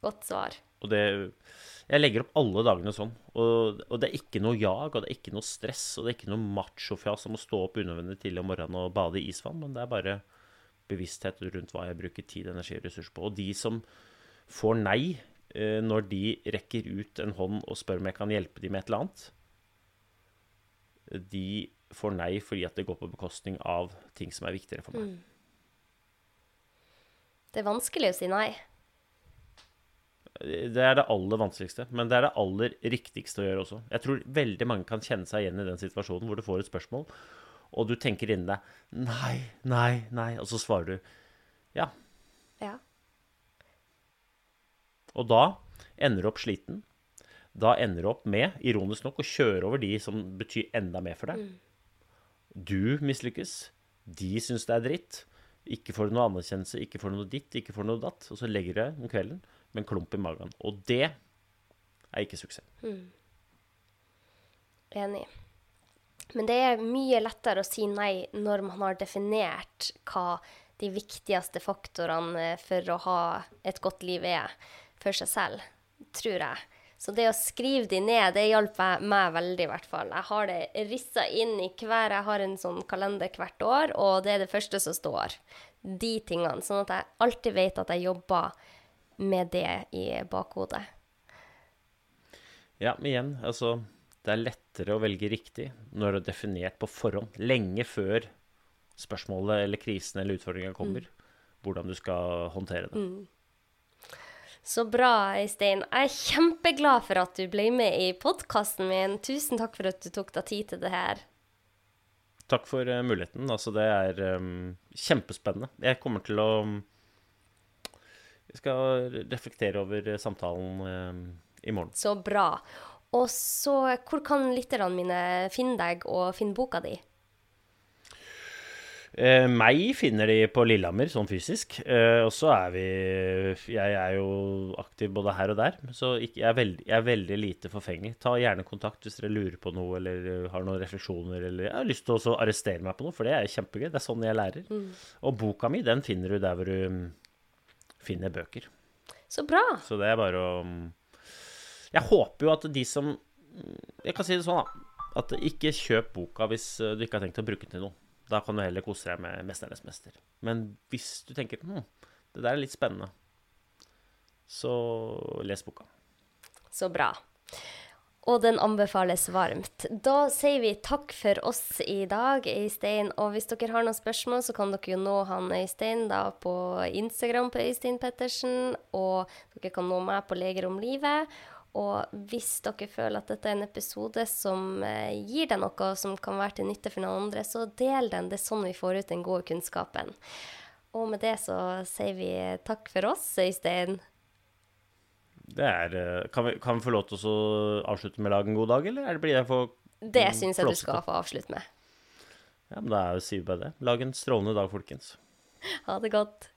Godt svar. Og det Jeg legger opp alle dagene sånn. Og, og, det er ikke noe jag, og det er ikke noe stress, og det er ikke noe machofjas om å stå opp unødvendig tidlig om morgenen og bade i isvann, men det er bare bevissthet rundt hva jeg bruker tid, energi og ressurser på. Og de som får nei eh, når de rekker ut en hånd og spør om jeg kan hjelpe dem med et eller annet, de får nei fordi at det går på bekostning av ting som er viktigere for meg. Mm. Det er vanskelig å si nei. Det er det aller vanskeligste, men det er det aller riktigste å gjøre også. Jeg tror veldig mange kan kjenne seg igjen i den situasjonen hvor du får et spørsmål, og du tenker inni deg 'nei, nei, nei', og så svarer du 'ja'. Ja. Og da ender du opp sliten. Da ender du opp med, ironisk nok, å kjøre over de som betyr enda mer for deg. Mm. Du mislykkes. De syns det er dritt. Ikke får du noe anerkjennelse, ikke får du noe ditt, ikke får du noe datt. Og så legger du deg om kvelden med en klump i magen. Og det er ikke suksess. Mm. Enig. Men det er mye lettere å si nei når man har definert hva de viktigste faktorene for å ha et godt liv er for seg selv, tror jeg. Så det å skrive de ned, det hjalp meg veldig, i hvert fall. Jeg har det rissa inn i hver Jeg har en sånn kalender hvert år, og det er det første som står. De tingene. Sånn at jeg alltid vet at jeg jobber med det i bakhodet. Ja, men igjen, altså Det er lettere å velge riktig når det er definert på forhånd. Lenge før spørsmålet eller krisen eller utfordringa kommer. Mm. Hvordan du skal håndtere det. Mm. Så bra, Øystein. Jeg er kjempeglad for at du ble med i podkasten min. Tusen takk for at du tok deg tid til det her. Takk for uh, muligheten. Altså, det er um, kjempespennende. Jeg kommer til å Jeg skal reflektere over samtalen um, i morgen. Så bra. Og så, hvor kan lytterne mine finne deg og finne boka di? Eh, meg finner de på Lillehammer, sånn fysisk. Eh, og så er vi Jeg er jo aktiv både her og der, så ikke, jeg, er veldig, jeg, er veldig, lite forfengelig. Ta gjerne kontakt hvis dere lurer på noe eller eh, har noen refleksjoner eller jeg har lyst til å arrestere meg på noe, for det er kjempegøy. Det er sånn jeg lærer. Mm. Og boka mi, den finner du der hvor du finner bøker. Så bra. Så det er bare å mm, Jeg håper jo at de som mm, Jeg kan si det sånn, da at ikke kjøp boka hvis eh, du ikke har tenkt å bruke den til noe. Da kan du heller kose deg med 'Mesternes mester'. Men hvis du tenker hm, det der er litt spennende, så les boka. Så bra. Og den anbefales varmt. Da sier vi takk for oss i dag, Øystein. Og hvis dere har noen spørsmål, så kan dere jo nå han Øystein da på Instagram på Øystein Pettersen. Og dere kan nå meg på Leger om livet. Og hvis dere føler at dette er en episode som eh, gir deg noe som kan være til nytte for noen andre, så del den. Det er sånn vi får ut den gode kunnskapen. Og med det så sier vi takk for oss, Øystein. Det er eh, Kan vi, kan vi få lov til å avslutte med 'lag en god dag', eller er det blir jeg for Det syns jeg du skal få avslutte med. Ja, men da sier vi bare det. Lag en strålende dag, folkens. Ha det godt.